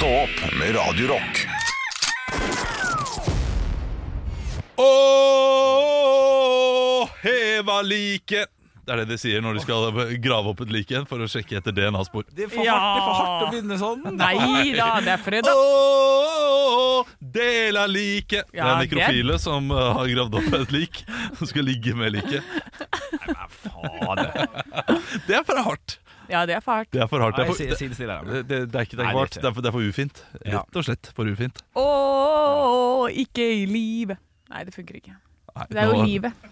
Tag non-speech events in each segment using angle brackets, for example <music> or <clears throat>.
Stå opp med Radio Rock. Å, heva like Det er det de sier når de skal grave opp et like igjen for å sjekke etter DNA-spor. Det er for, Ja. hardt, det er for hardt å begynne sånn. Nei da, det er fredag. del av like Det Ja, er nekrofile som uh, har gravd opp et lik som skal ligge med liket. Faen. Det er for hardt. Ja, det er fælt. Det er for hardt. Det er for, det, det, det, det er ikke det er hardt. Det er for, det er for ufint. Rett og slett for ufint. Å, ikke i livet. Nei, det funker ikke. Nei, Det er jo livet. <laughs>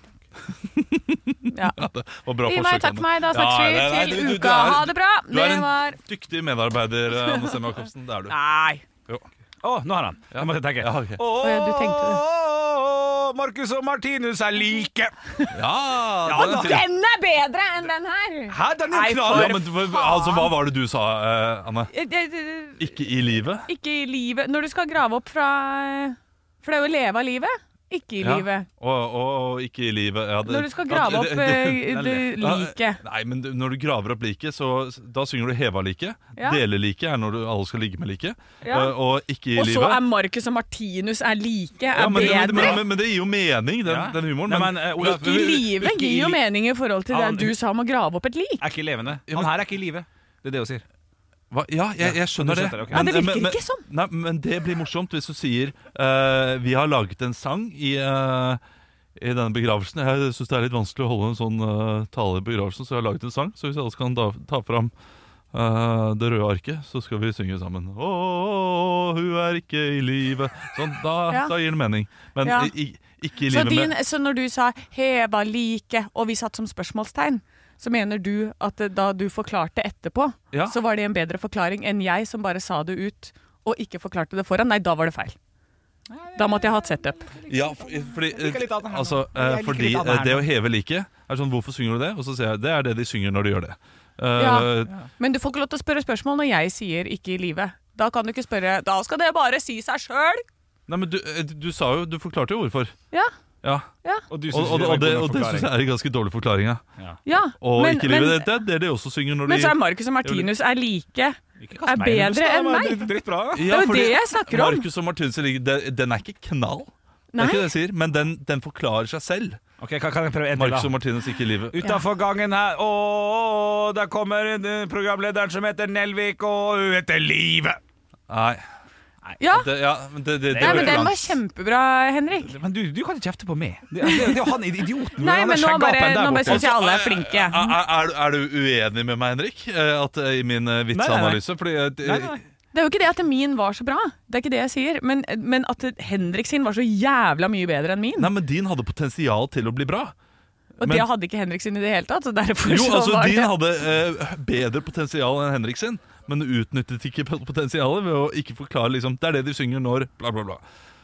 Ja. Det var bra Gi meg, takk for meg. Da snakkes Ja, vi til du- du- du uka. er- Ha det bra. Du er Det en var dyktig medarbeider, eh, Anne Sem Jacobsen. Det er du. Nei. Å, nå har han. Ja. Nå måtte jeg tenke. Ja, ok. Å, ja, du tenkte. Marcus og Martinus er like. <laughs> Ja, Ja, den da. Den er bedre enn den her! Hæ, den Nei, er knall. Ja, men hva- altså, Hva var det du sa, eh, Anne? Eh, det- det- Ikke i livet? Ikke i livet. Når du skal grave opp fra For det er jo å leve av livet. Ikke i Ja. livet. Og, og, og ikke i livet. Ja, det- Når du skal grave opp det- eh, liket. Nei, men du- når du graver opp liket, så da synger du heva liket. Ja. Dele liket er når du, alle skal ligge med liket. Ja. Uh, Og ikke i Og så er Marcus og Martinus er like, er ja, men, bedre. men, men, men det gir jo mening, den, Ja. den humoren. Nei, men, men, eh, Olav, Ikke i livet gir jo mening i forhold til Han- det du sa om å grave opp et lik. Er ikke levende. Han her er ikke i live. Det er det hun sier. Hva? Ja, jeg, jeg skjønner det. Okay. det, ok. Ja, det virker men, men, ikke sånn. Nei, men det blir morsomt hvis du sier uh, Vi har laget en sang i, uh, i denne begravelsen. Jeg syns det er litt vanskelig å holde en sånn uh, tale i begravelsen, så jeg har laget en sang. Så hvis alle kan da, ta fram eh, det røde arket, så skal vi synge sammen. Å, hun er ikke i live. Sånn, da, <laughs> Ja. da gir det mening. Men Ja. i, ikke i live med så når du sa 'heva like', og vi satt som spørsmålstegn, så mener du at eh, da du forklarte etterpå, Ja. så var det en bedre forklaring enn jeg som bare sa det ut og ikke forklarte det foran? Nei, da var det feil. Da måtte jeg hatt setup. Ja, fordi, litt av det altså, eh, fordi det eh, det å heve liket er sånn Hvorfor synger du det? Og så sier jeg det er det de synger når de gjør det. Eh, Ja. Men du får ikke lov til å spørre spørsmål når jeg sier 'ikke i livet'. Da kan du ikke spørre 'da skal det bare si seg sjøl'. Nei, men du, eh, du sa jo Du forklarte jo hvorfor. Ja. Ja. Og du Og, synes og, det og, det, og det syns jeg er en ganske dårlig forklaring. Ja. ja. Og men, ikke livet livet, det, det er det de også synger når men de så er Marcus og Martinus er like. Er bedre enn meg. Det er jo det jeg snakker om. Marcus og Martinus det- Den er ikke knall, det er ikke det jeg sier, men den, den forklarer seg selv. Ok, kan, kan jeg prøve en Marcus og Martinus ikke i livet. Utafor gangen her, å, der kommer eh, programlederen som heter Nelvik, og hun heter Live. Nei. Ja. Det, ja, men det, det, det Nei, men den var kjempebra, Henrik. Men du, du kan ikke kjefte på meg. Det, altså, det, det er jo han idioten. Nei, men nå bare, nå bare syns jeg alle er flinke. Er, er, er, er du uenig med meg, Henrik, eh, at, eh, i min eh, vitsanalyse? Fordi eh, det- Nei, nei. Det er jo ikke det at min var så bra, det er ikke det jeg sier. Men, men at Henrik sin var så jævla mye bedre enn min. Nei, men din hadde potensial til å bli bra. Og men- det hadde ikke Henrik sin i det hele tatt. Så derfor Jo, så altså var Din det hadde eh, bedre potensial enn Henrik sin, men utnyttet ikke potensialet ved å ikke forklare liksom, Det er det de synger når bla, bla, bla.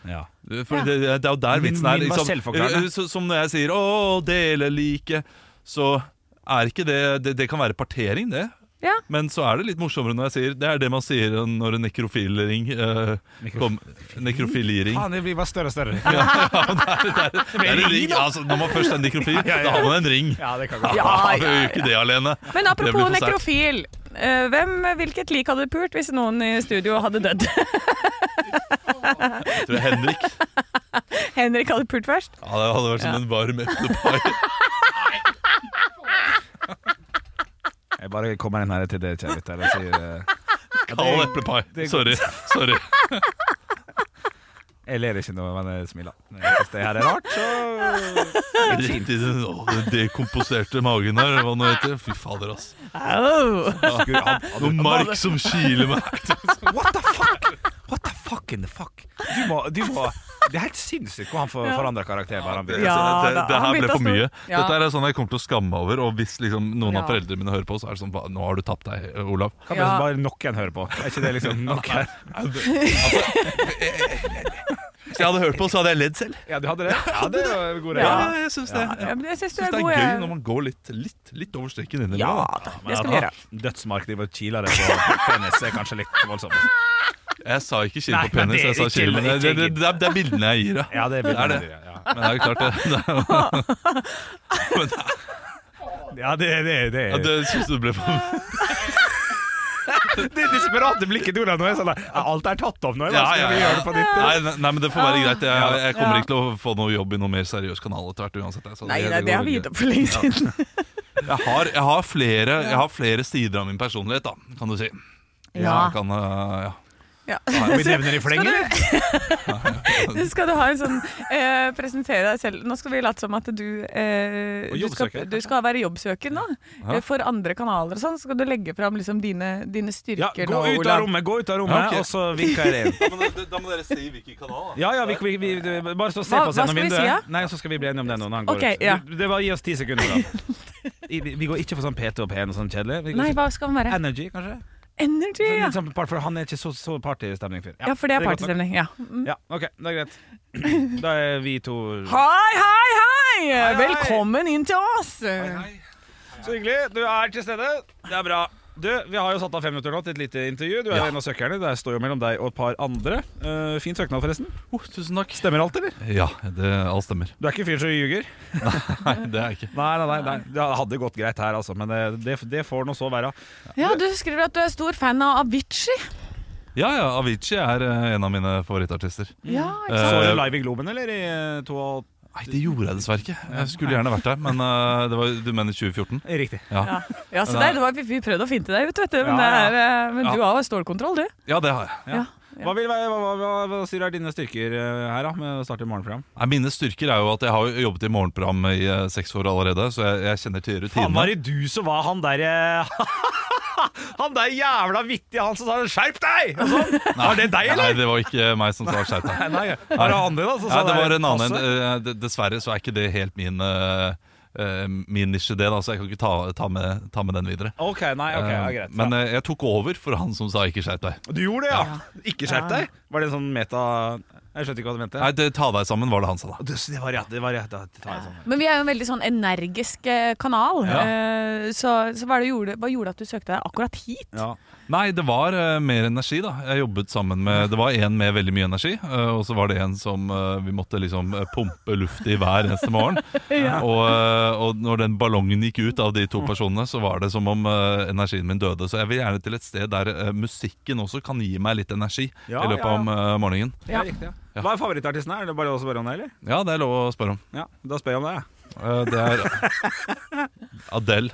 Ja. For det, det er jo der vitsen er. Liksom. Eh, som når jeg sier 'å, dele like', så er ikke det Det, det kan være partering, det. Ja. Men så er det litt morsommere når jeg sier Det er det man sier når en nekrofilring eh, kom, Nekrofiliring. Faen, det blir bare større og større. <laughs> Ja, ja, det er, det er, <laughs> det er en ring. Altså, når man først er nekrofil, Ja, <laughs> ja, ja. da har man en ring. Ja, det kan gå. Ja, ja, ja, ikke det alene. Men apropos nekrofil. Eh, hvem, hvilket lik hadde du pult hvis noen i studio hadde dødd? Jeg tror Henrik <laughs> Henrik hadde pult først. Ja, Det hadde vært som Ja. en varm eplepai. Jeg bare kommer inn her til det, kjære lyttere, og sier eplepai. Sorry. Sorry. <laughs> Jeg ler ikke når man smiler. Hvis det her er rart, så Rett i den, å, den dekomposerte magen her. Hva nå heter det? Fy fader, ass. Noe mark som kiler meg. What the fuck? What the fuck in the fuck? Du må, du må Det er helt sinnssykt hvor han får forandra karakter. Ja, det. Ja, det, det, det her ble for mye. Ja. Dette er sånn jeg kommer til å skamme meg over. Og hvis liksom noen av foreldrene mine hører på, så er det sånn Nå har du tapt deg, Olav. Kan Ja. bare noen høre på. Er ikke det liksom nok her? <laughs> Hvis jeg hadde hørt på, så hadde jeg ledd selv. Ja, du hadde det? Ja, det var god Ja, regel. jeg syns det. Ja, jeg syns er det er gøy jeg. når man går litt, litt, litt over streken innimellom. Ja, da. det skal vi gjøre. Dødsmark driver og kiler det på penis er kanskje litt voldsomt. Jeg sa ikke kinn på penis, er jeg sa kinn. Men det, det, det, er, det er bildene jeg gir, ja. Ja, det er, bildene er det. Ja, Men det er jo klart det. det er, <laughs> ja det, det, det, ja, det syns du ble for <laughs> Det desperate blikket til Olav nå er sånn Alt er tatt opp nå. Ja, ja, vi ja. gjøre det på ditt? Nei, nei, nei, men det får være greit. Jeg, jeg kommer Ja. ikke til å få noe jobb i noe mer seriøs kanal etter hvert uansett. så Nei, det, det har vi gitt opp for lenge siden. <laughs> Jeg har, jeg, har flere, jeg har flere sider av min personlighet, da, kan du si. Ja. Jeg kan, øh, ja. Ja. Vi nevner i fleng, eller? <laughs> du, skal du ha en sånn eh, Presentere deg selv. Nå skal vi late som at du eh, du, skal, du skal være jobbsøker nå. Ja. Eh, For andre kanaler og sånn. Skal du legge fram liksom dine, dine Ja, styrker gå nå, ut av rommet, gå ut av rommet, Ja, ok. og så vinker jeg inn. <laughs> Da må, dere si hvilken kanal. Ja, ja, vi, vi, vi, vi- bare så se Hva- på oss gjennom vinduet. si, ja? Nei, så skal vi bli enige om det når han går ut. ja. Du- Det var Gi oss ti sekunder, da. <laughs> Vi går ikke for sånn PT og P1 og sånn kjedelig. Nei, hva skal man være? Energy, kanskje? Energy, ja. sånn for han er ikke så, så partystemning fyr. Ja, for det er godt nok. partystemning. Ja. Mm. Ja, ok, det er greit. <clears throat> Da er vi to Hei, hei, hei! hei! Velkommen inn til oss! Så hyggelig. Du er til stede. Det er bra. Du, Vi har jo satt av fem minutter nå til et lite intervju. Du er Ja. en av søkerne. Det står jo mellom deg og et par andre. Uh, fin søknad, forresten. Oh, tusen takk. Stemmer alt, eller? Ja, det, alt stemmer. Du er ikke fyren som ljuger? <laughs> Nei, det er jeg ikke. Nei, nei, nei, nei. Det hadde gått greit her, altså. Men det, det, det får nå så være. Ja, Du skriver at du er stor fan av Avicii. Ja, ja, Avicii er eh, en av mine favorittartister. Ja, ikke Eh, sant? Så du live i Globen, eller? I eh, to Nei, det gjorde jeg dessverre ikke. Jeg skulle gjerne vært der, men uh, det var, du mener 2014? Riktig. Ja, Ja, ja så der, det var, vi, vi prøvde å finte deg ut, vet du. Men, Ja, ja. det er, eh, men du Ja. har stålkontroll, du. ja det har jeg. Ja. Hva, vil, hva, hva, hva, hva sier du er dine styrker eh, her, da, med å starte morgenprogram? Nei, Mine styrker er jo at jeg har jobbet i morgenprogram i eh, seks år allerede, så jeg, jeg kjenner til Faen, var det du som var han der eh, <laughs> Han der jævla vittige, han som sa 'skjerp deg!' Og sånn. Var det deg, Nei, eller? det var ikke meg som sa skjerp deg. <laughs> Nei, nei. Var det din da? Som Nei, sa det var en annen en. Eh, d- Dessverre så er ikke det helt min eh, eh, Min nisje, det, da, så jeg kan ikke ta, ta, med, ta med den videre. Ok, nei, ok, ja, Eh, greit. Men ja. eh, jeg tok over for han som sa 'ikke skjerp deg'. Du gjorde det, ja? Ikke skjerp deg? Var det en sånn meta Jeg skjønte ikke hva du mente. Nei, det, Ta deg sammen, var det han sa da. Det det var rett. Det var rett det tar jeg sånn. Men vi er jo en veldig sånn energisk kanal. ja. Så, så hva, det gjorde, hva gjorde at du søkte deg akkurat hit? Ja. Nei, det var eh, mer energi, da. Jeg jobbet sammen med Det var en med veldig mye energi, eh, og så var det en som eh, vi måtte liksom eh, pumpe luft i hver eneste morgen. <laughs> og, eh, og når den ballongen gikk ut av de to personene, så var det som om eh, energien min døde. Så jeg vil gjerne til et sted der eh, musikken også kan gi meg litt energi Ja, i løpet ja, ja. av eh, morgenen. Ja, riktig, ja. Hva er favorittartisten her? Er det bare å spørre om det, eller? Ja, det er lov å spørre om. Ja, da spør jeg om det, jeg. Eh, det er <laughs> Adele.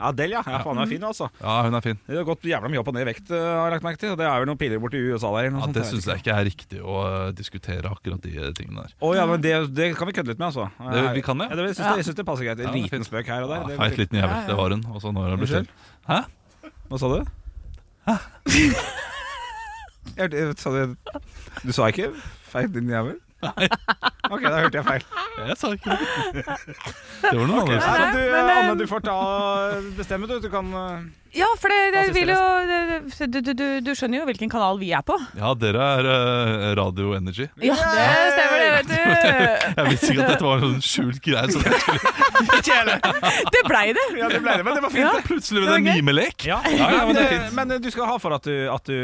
Adele, ja. ja faen, hun er fin, altså. Ja, hun er fin. Det har gått jævla mye opp og ned i vekt, eh, har jeg lagt merke til. Det er vel noen piller borti USA der. Ja, det syns jeg ikke er riktig å eh, diskutere akkurat de tingene der. Å ja, men det, det kan vi kødde litt med, altså. Det- vi kan det. Ja, det jeg, syns det, jeg syns det passer greit. En liten fint. spøk her og der. Ja, Feit liten jævel, det var hun. Og så nå har hun blitt Unnskyld? Hæ? Hva sa du? <laughs> Jeg, jeg, sa du, du sa ikke 'feit liten jævel'? Nei. <laughs> Ok, da hørte jeg feil. Jeg sa ikke det. Det var noen okay. annet. Nei, du, men, Anne, eh, du får ta bestemme, du. Du kan eh, Ja, for det, det vil jo du, du, du, du skjønner jo hvilken kanal vi er på. Ja, dere er eh, Radio Energy. Ja, det stemmer det, vet du. <laughs> Jeg visste ikke at dette var en sånn skjult greie. Så <laughs> det, skulle Det blei det. Ja, det ble det, men det var fint. Ja. plutselig Det med en mimelek. Ja, ja, men men, det er eh, fint. men du skal ha for at du, at du,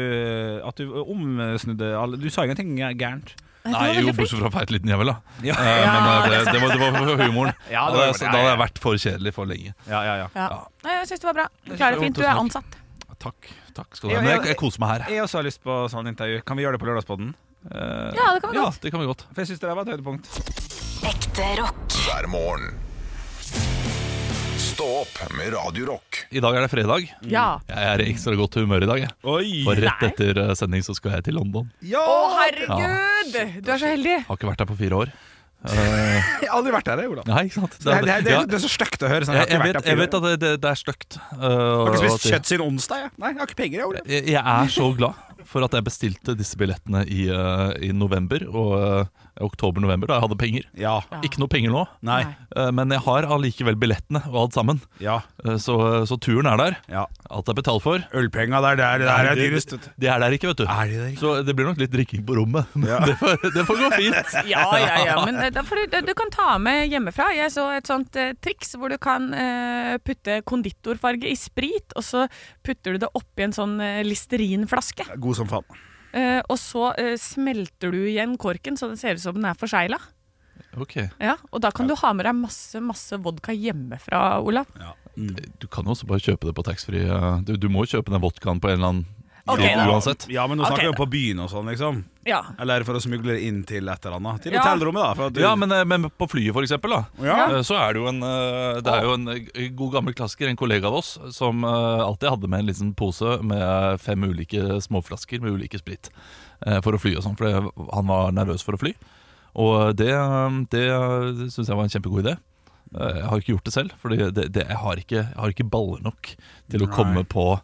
at du omsnudde alle Du sa ingenting gærent. Nei, jo, bortsett fra feit liten jævel, da. Ja. Eh, Men eh, det, det, var, det var for humoren. Ja, da, det var <laughs> jeg- da hadde jeg vært for kjedelig for lenge. Ja, ja, ja. Nei, jeg syns det var bra. Du klarer det fint. Du er ansatt. Takk. takk skal du ha. Men jeg, jeg koser meg her. Jeg også har lyst på sånn intervju. Kan vi gjøre det på Lørdagspodden? Eh, Ja, det kan vi godt. ja, det kan vi godt. For jeg syns det der var et høydepunkt. Ekte rock. hver morgen. Stå opp med Radio Rock. I dag er det fredag. Ja. Jeg er i ekstra godt humør i dag. Jeg. Oi! For rett Nei. etter eh, sending så skal jeg til London. Ja! Å, herregud! Du er så heldig. Har ikke vært der på fire år. Eh, <laughs> Jeg har aldri vært der, jeg, Olav. nei, ikke sant? Det, er- det, er- det, Ja. er- det er så stygt å høre. Sånn, Jeg, jeg, vet, jeg vet at det, det, det er stygt. uh, Har ikke og spist at kjøtt siden onsdag? Jeg? Nei, jeg har ikke penger. Jeg, Ole. jeg, jeg er så glad for at jeg bestilte disse billettene i, uh, i november og uh, oktober-november, da jeg hadde penger. Ja. Ikke noe penger nå, Nei. uh, men jeg har allikevel billettene og alt sammen. Ja. Uh, så, så turen er der. ja. Alt er betalt for. Ølpenga der, det er, det er dyrest. Det. De er der ikke, vet du. Er de der ikke? Så det blir nok litt drikking på rommet. Ja. det, får, det får gå fint. <laughs> Ja, ja, ja. Men eh, da får du, du kan ta med hjemmefra. Jeg så et sånt eh, triks hvor du kan eh, putte konditorfarge i sprit, og så putter du det oppi en sånn eh, Listerin-flaske. God som faen. Eh, og så uh, smelter du igjen korken så det ser ut som den er forsegla. Okay. Ja, og da kan du ha med deg masse masse vodka hjemmefra, Olav. Ja. Du kan jo også bare kjøpe det på taxfree. uh, Du, du må kjøpe den vodkaen på en eller annen Ok, Ja, uansett. Ja, men nå snakker vi jo da. på byen og sånn, liksom. Ja. Eller for å smugle inn til et eller annet. Til Ja. hotellrommet, da. For at du, Ja, men, eh, men på flyet, for eksempel, da. Ja. eh, Så er det jo en eh, Det er jo en god gammel klassiker, en kollega av oss, som alltid hadde med en liten pose med fem ulike småflasker med ulike sprit for å fly og sånn, for han var nervøs for å fly. Og det, det syns jeg var en kjempegod idé. Eh, Jeg har ikke gjort det selv, for det, det, jeg, jeg har ikke baller nok til å Nei. komme på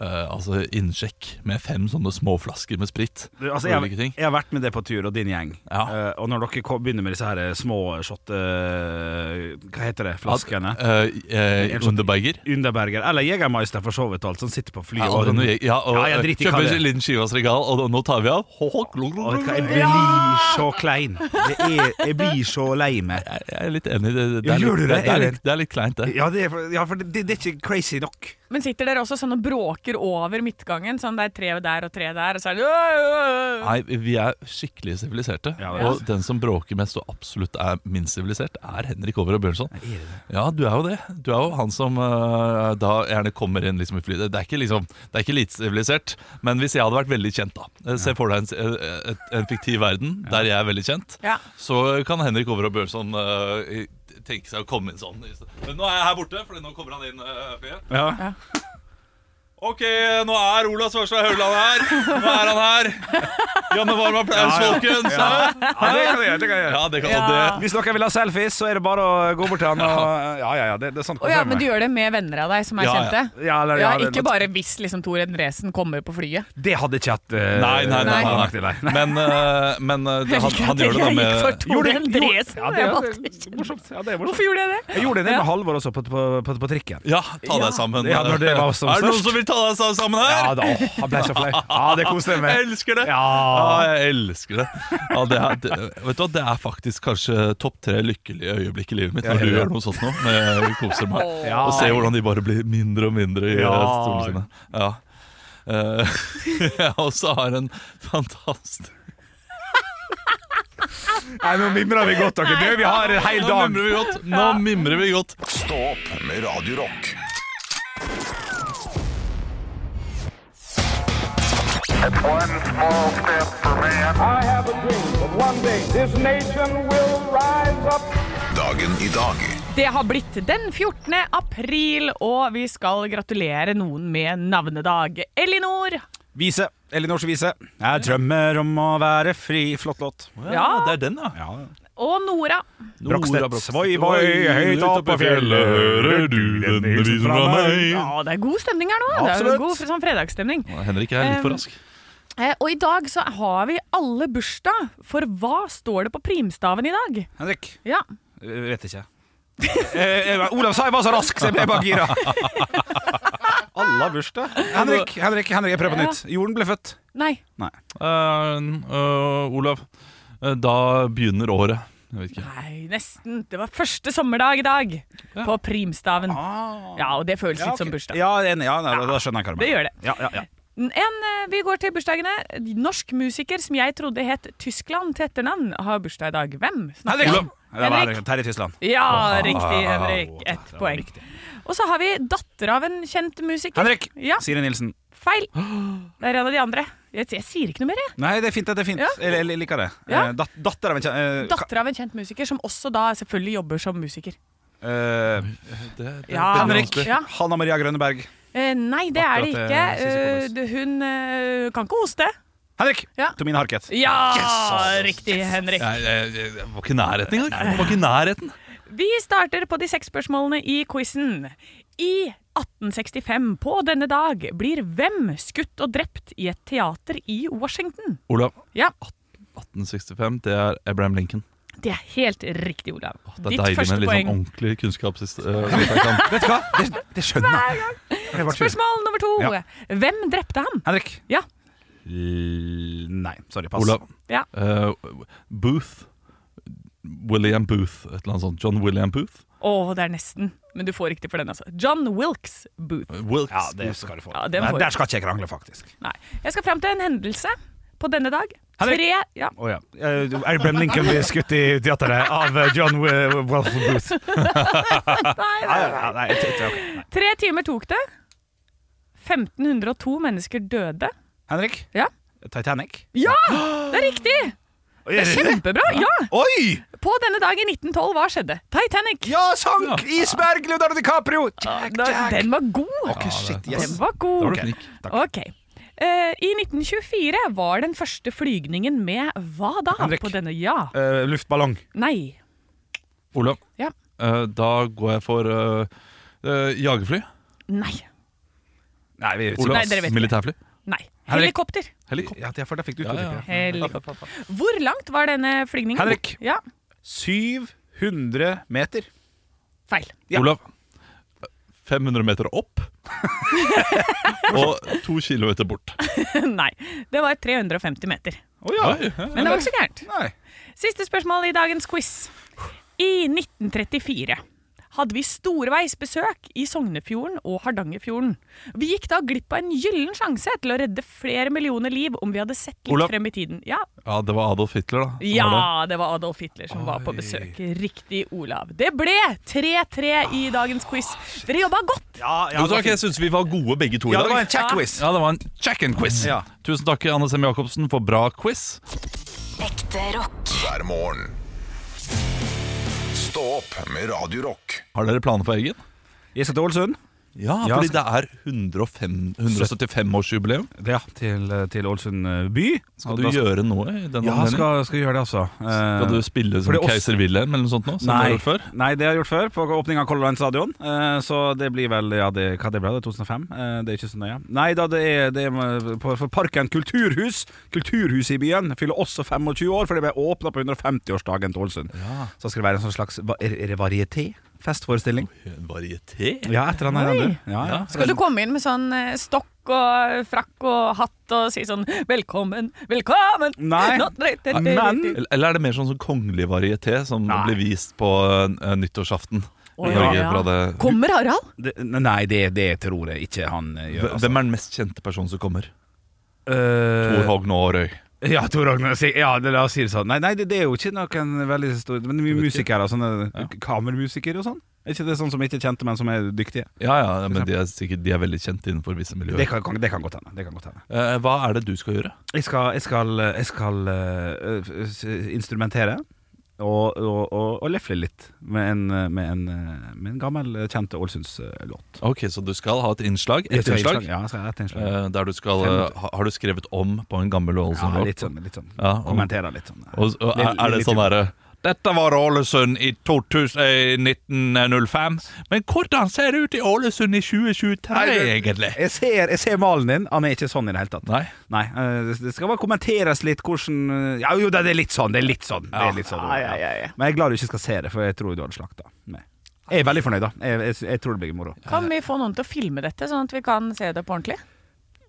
eh, altså innsjekk med fem sånne små flasker med sprit. Du, altså, jeg, jeg har vært med det på tur, og din gjeng. Ja. Uh, og når dere kom, begynner med disse her små shot... Uh, hva heter det? Flaskene? Eh, eh, En sånn- Underberger. Underberger. Eller Jegermeister, for så vidt, alt som sitter på flyet. Ja, og, og, ja, og Ja, kjøper er. en liten skivas Regal, og nå tar vi av. <laughs> Ho, ho, vet du hva, jeg blir så klein. Det er, jeg blir så lei meg. Jeg jeg er litt enig. Det, det, er, litt, det? det, er litt, er litt kleint, det. Ja, det er, for- ja, for det, det er ikke crazy nok. Men sitter dere også sånn og bråker over midtgangen? Sånn det er tre der og tre der, og så er det. Nei, vi er skikkelig siviliserte. Ja, og den som bråker mest og absolutt er minst sivilisert, er Henrik Over og Bjørnson. Ja, du er jo det. Du er jo han som uh, da gjerne kommer inn liksom i flyet. Det er ikke liksom, det er ikke lite sivilisert, men hvis jeg hadde vært veldig kjent, da eh, Se for deg en, eh, en fiktiv verden der jeg er veldig kjent. Ja. så kan Henrik Over og Bjørnson uh, tenke seg å komme inn sånn. Men nå er jeg her borte, for nå kommer han inn. Uh, ja. Ja. Ok, nå er Ola Svarstad Haugland her. Nå er han her. Janne men varm applaus, folkens. Ja, det kan jeg gjøre. Det kan jeg. Ja, det kan Ja. det. Hvis dere vil ha selfies, så er det bare å gå bort til han. Og, ja, ja, ja, det, det er sånn oh, ja, men du gjør det med venner av deg som er Ja, ja. kjente? Ja, eller- Ja, ja, ikke bare hvis liksom Tor Endresen kommer på flyet. Det hadde ikke hatt uh, Nei, nei, nei. nei, nei. <laughs> Men, uh, men uh, det, han, han gjør det da Jeg gikk for med Tor Gjorde- Endresen. Ja, det Jeg er valgte ikke. morsomt. Ja, det morsomt. Hvorfor gjorde jeg det? Jeg gjorde det Ja. med Halvor også, på, på, på, på trikken. Ja, ta deg sammen. Ja, når det var som <laughs> er det noen som vil ta sa- sammen her? Ja, da, han ble så flau. Ja, det koser jeg Jeg meg. elsker det. Ja. jeg elsker det. Ja, det, er, det, vet du hva, det er faktisk kanskje topp tre lykkelige øyeblikk i livet mitt når du ja, ja. gjør noe sånt nå. Når jeg koser meg. Ja. Og ser hvordan de bare blir mindre og mindre i Ja. ja. stolene sine. Ja. Eh, <laughs> jeg også har en fantastisk Nei, nå mimrer vi godt, dere. Okay. vi har en hel Nå dag. mimrer vi godt. Nå mimrer vi godt. Stå opp med Radio Dagen i dag Det har blitt den 14. april, og vi skal gratulere noen med navnedag. Elinor. Vise. Elinors vise. Jeg drømmer om å være fri. Flott låt. Ja. det er den, da. Ja. Og Nora. Brokstedt. Svoi, voi, høyt oppe på fjellet, hører du denne visen fra meg? Ja, det er god stemning her nå. Det er god sånn fredagsstemning. Henrik er litt for rask. Eh, og i dag så har vi alle bursdag, for hva står det på primstaven i dag? Henrik. Ja. Jeg vet ikke. Eh, eh, Olav sa jeg var så rask, så jeg ble bare gira. <laughs> Alle har bursdag. Henrik, Henrik, Henrik, jeg prøver på nytt. Jorden ble født. Nei. Nei. Uh, uh, Olav, da begynner året. Jeg vet ikke. Nei, nesten. Det var første sommerdag i dag på primstaven. Ah. Ja, og det føles Ja, litt som bursdag. Ja, ja, Ja, da skjønner jeg hva du mener. Det gjør det. Ja, ja, ja. En, eh, vi går til bursdagene. Norsk musiker som jeg trodde het Tyskland til etternavn, har bursdag i dag. Hvem? snakker Henrik! om? Det var Henrik. Terje Tysland. Ja, riktig, Henrik. Ett poeng. Og så har vi datter av en kjent musiker. Henrik! Ja, Siri Nilsen. feil. Det er en av de andre. Jeg, jeg sier ikke noe mer, jeg. Nei, det er fint. det er fint Ja. jeg, jeg liker det. Ja. Eh, Dat, datter av en kjent uh, Datter av en kjent musiker, som også da selvfølgelig jobber som musiker. Uh, Det, det, Ja, Henrik. Ja. Hanna Maria Grønneberg. Eh, nei, det er det Akkurat ikke. Eh, hun eh, kan ikke hoste. Henrik! Ja. Tomine Harket. Ja, riktig, Henrik. Jeg, jeg, jeg, jeg var ikke i nærheten engang. Jeg var ikke i nærheten. Vi starter på de seks spørsmålene i quizen. I 1865 på denne dag blir hvem skutt og drept i et teater i Washington? Olav, Ja, 1865, det er Abraham Lincoln. Det er helt riktig, Olav. Det er Ditt deilig med litt sånn ordentlig kunnskap. øh, Vet du hva? Det, det skjønner jeg. Spørsmål nummer to. Ja. Hvem drepte ham? Henrik. Ja. L nei, sorry. Pass. Olav. Ja. Uh, Booth. William Booth, et eller annet sånt. John William Booth. Å, det er nesten. Men du får riktig for den, altså. John Wilkes Booth. Wilkes. Ja, det skal du få. Ja, Nei, der skal ikke jeg krangle, faktisk. Nei. Jeg skal fram til en hendelse på denne dag. Henrik. Tre, ja. Oh, ja. Uh, Abraham Lincoln blir skutt i teateret av eh, John Wi- Wolf Booth. Nei, Nei, nei, Nei. Tre timer tok det 1502 mennesker døde. Henrik? Ja. Titanic? Ja! Det er riktig! Det er kjempebra! Ja! Oi! På denne dag i 1912, hva skjedde? Titanic. Ja, sank! Isberg! Leonardo DiCaprio! Jack, Jack. Den var god. Ok, shit, yes. Den var god. Okay. Ok. Eh, I 1924 var den første flygningen med hva da? Henrik. På denne, ja. Uh, luftballong. Nei. Olav, Ja. uh, da går jeg for jagerfly. Nei. Nei, vi Olav, Nei, vet militærfly. Nei. Helikopter. Helikopter. Ja, det for da fikk du Ja, ja. Helikopter. Hvor langt var denne flygningen? Henrik. Ja, 700 meter. feil. Ja. Olav, 500 meter opp. <laughs> og to kilometer bort. Nei. Det var 350 meter. Oh, ja. Oi, ja. Men det var ikke så gærent. Siste spørsmål i dagens quiz. I 1934 hadde vi storveisbesøk i Sognefjorden og Hardangerfjorden. Vi gikk da glipp av en gyllen sjanse til å redde flere millioner liv om vi hadde sett litt Olav. frem i tiden. Ja, ja, det var Adolf Hitler, da. som var det. ja det var Adolf Hitler som var på besøk. Riktig, Olav. Det ble 3-3 i dagens quiz. Dere jobba godt! Ja, Jo, takk, jeg syns vi var gode begge to i Ja, dag. det var en check quiz. Ja, det var en check-in-quiz. Ja. Tusen takk, Anne Semme Jacobsen, for bra quiz. Ekte rock. hver morgen. Stå opp med Radio Rock. Har dere planer for helgen? Jeg skal til Ålesund. Ja, Ja, fordi det er 105 175-årsjubileum. Ja, til, til Ålesund eh, by. Skal du da gjøre noe i den Ja, skal, skal gjøre det, altså. Eh, Skal du spille som fordi keiser Wilhelm eller noe sånt nå, som du Nei, har gjort før? nei, det har jeg gjort før, på åpning av Color Line stadion. Eh, så det blir vel ja, det, Hva det ble det? 2005? Eh, det er ikke så nøye. Nei da, det er, det er på, for Parken kulturhus. Kulturhuset i byen fyller også 25 år, for det ble åpna på 150-årsdagen til Ålesund. Så skal det være en sånn slags varieté? Festforestilling? En varieté? Ja, etter han annet. Oi. Ja, ja. Skal du komme inn med sånn eh, stokk og frakk og hatt og si sånn 'velkommen, velkommen'? Nei, men- Eller er det mer sånn, sånn kongelig varieté som Nei. blir vist på eh, nyttårsaften? Oh, ja, Norge ja. det- Kommer Harald? Det, nei, det, det tror jeg ikke han eh, gjør. Altså. Hvem er den mest kjente personen som kommer? Uh, Tor Hogn Aarøy. Ja, Tor Agnes. Ja, det, la oss si det sånn. Nei, nei det, det er jo ikke noen veldig stor Men mye musikere, sånne kammermusikere og sånn. Er ikke det sånn som ikke er kjente, men som er dyktige? Ja, ja, men de er, sikkert, de er veldig kjent innenfor visse miljøer. Det kan, kan, det kan godt hende. Det kan godt hende. Eh, hva er det du skal gjøre? Jeg skal, jeg skal, jeg skal eh, instrumentere og, og, og, og lefle litt med en, med en, med en gammel, kjent Ålesunds-låt. Ok, Så du skal ha et innslag? Et innslag? Ja, jeg skal ha et innslag. eh, der du skal eh, ha, Har du skrevet om på en gammel Ja, Ålesund-låt? litt sånn. Litt sånn. Ja, Kommentere litt sånn. Og, er, er det sånn derre Dette var Ålesund i 2000, eh, 1905, men hvordan ser det ut i Ålesund i 2023, Nei, det- egentlig? Jeg ser, jeg ser malen din. Han er ikke sånn i det hele tatt. Nei. Nei, eh, det- skal bare kommenteres litt hvordan eh, Ja, jo, det er litt sånn. Det er litt sånn. Ja. er litt sånn Ja, ja, ja, ja. Men jeg er glad du ikke skal se det, for jeg tror du hadde slakta meg. Jeg er veldig fornøyd, da. Jeg, jeg, jeg tror det blir moro. Kan vi få noen til å filme dette, sånn at vi kan se det på ordentlig?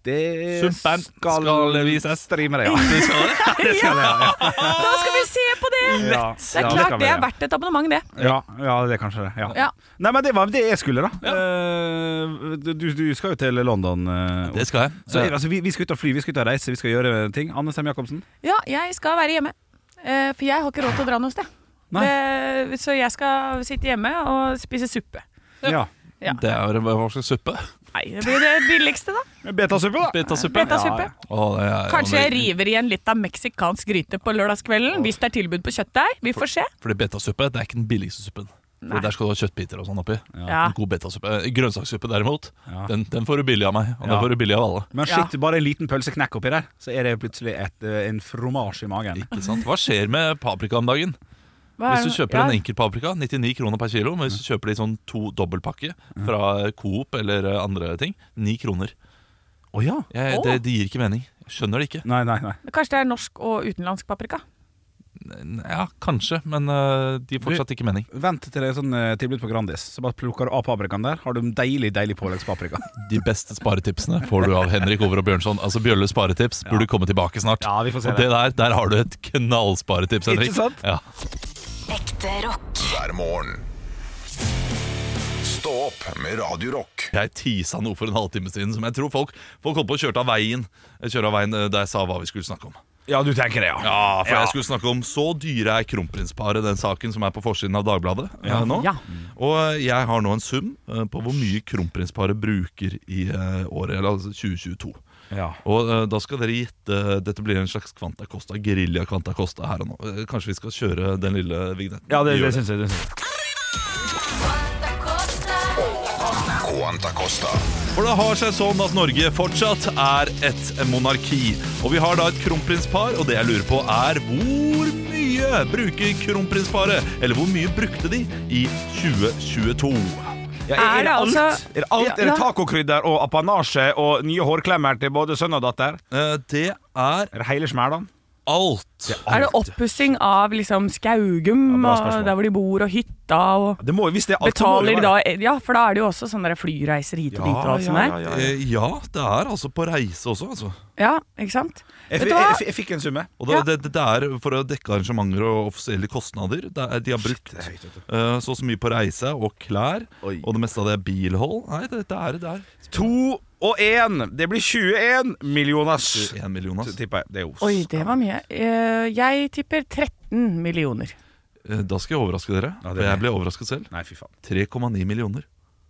Det Sumpen skal vises. streame det, <laughs> ja. Det skal det, det, skal det ja. Da skal vi se på Ja, Det er ja, klart det er verdt et abonnement, det. Ja, ja, det er kanskje det. Ja. Ja. Nei, men det var det jeg skulle, da. Eh, du, du skal jo til London. eh, Det skal jeg. så, altså, vi, vi skal ut og fly, vi skal ut og reise, vi skal gjøre ting. Anne Sem Jacobsen. Ja, jeg skal være hjemme. Eh, For jeg har ikke råd til å dra noe sted. Det, så jeg skal sitte hjemme og spise suppe. Ja. Ja. Det er hva slags suppe? Nei, det blir det billigste, da. <laughs> Betasuppe, da. Betasuppe? Betasuppe. Å, det er- Kanskje jeg river igjen litt av meksikansk gryte på lørdagskvelden, hvis det er tilbud på kjøttdeig. Vi får se. Fordi betasuppe det er ikke den billigste suppen. Nei. For Der skal du ha kjøttbiter og sånn oppi. Ja. En god betasuppe. Eh, Grønnsakssuppe derimot, Ja. den, den får du billig av meg. Og den Ja. får du billig av alle. Men shit, bare en liten pølseknekk oppi der, så er det plutselig et, eh, en fromasje i magen. Ikke sant? Hva skjer med paprika om dagen? Hva er Hvis du kjøper ja, en enkel paprika, 99 kroner per kilo. Men hvis du kjøper det i sånn to dobbeltpakke fra Coop eller eh, andre ting, 9 kroner. Oh, ja? Jeg, Åh. det, det gir ikke mening. Jeg skjønner det ikke. Nei, nei, nei. Kanskje det er norsk og utenlandsk paprika? Ja, kanskje, men uh, de gir fortsatt ikke mening. Vent til det er sånn uh, tilbud på Grandis, så bare plukker du av paprikaen der. Har du en deilig, deilig påleggspaprika. <laughs> De beste sparetipsene får du av Henrik Over og Bjørnson. Altså Bjølles sparetips burde komme tilbake snart. Ja, vi får se og det der, der har du et knallsparetips, Henrik. Ikke sant? Ja. Ekte rock. hver morgen. Stå opp med Radio Rock. Jeg tisa noe for en halvtime siden som jeg tror folk, folk holdt på å kjøre av veien. Kjøre av veien eh, da jeg sa hva vi skulle snakke om. Ja, du tenker det, ja. Ja, for jeg skulle snakke om Så dyre er kronprinsparet, den saken som er på forsiden av Dagbladet eh, nå. Ja. Og eh, jeg har nå en sum eh, på hvor mye kronprinsparet bruker i eh, året, eller altså 2022. Ja. Og eh, da skal dere gitte Dette blir en slags Kvanta Costa, gerilja Kvanta Costa her og nå. Eh, Kanskje vi skal kjøre den lille vignetten? Ja, det, Vi gjør det syns jeg. Det synes jeg. Quanta Costa. For det har seg sånn at Norge fortsatt er et monarki. Og vi har da et kronprinspar, og det jeg lurer på er hvor mye bruker kronprinsparet? Eller hvor mye brukte de i 2022? Ja, Er det alt? altså- Er det alt? Ja, Er det tacokrydder og apanasje og nye hårklemmer til både sønn og datter? Uh, Det er Er det hele smælan? alt. Er det oppussing av liksom Skaugum, Ja, og der hvor de bor, og hytta, og Det må, hvis det er alt, det betaler de da Ja, for da er det jo også sånne flyreiser hit og dit og alt sånt der. ja, Eh, Ja, det er altså på reise også, altså. Ja, ikke sant? Jeg, hva? jeg, jeg fikk en summe. Og det, Ja. det, det er for å dekke arrangementer og offisielle kostnader. Det er, de har brukt Shit, eh, så og så mye på reise og klær, Oi. og det meste av det er bilhold. Nei, det, det er det er. To og én. Det blir 21 millioner. 1 million, ass. Tipper jeg. Det er os. Oi, det var mye. Eh, Jeg tipper 13 millioner. Eh, Da skal jeg overraske dere. Ja, for jeg ble overrasket selv. Nei, fy faen. 3,9 millioner.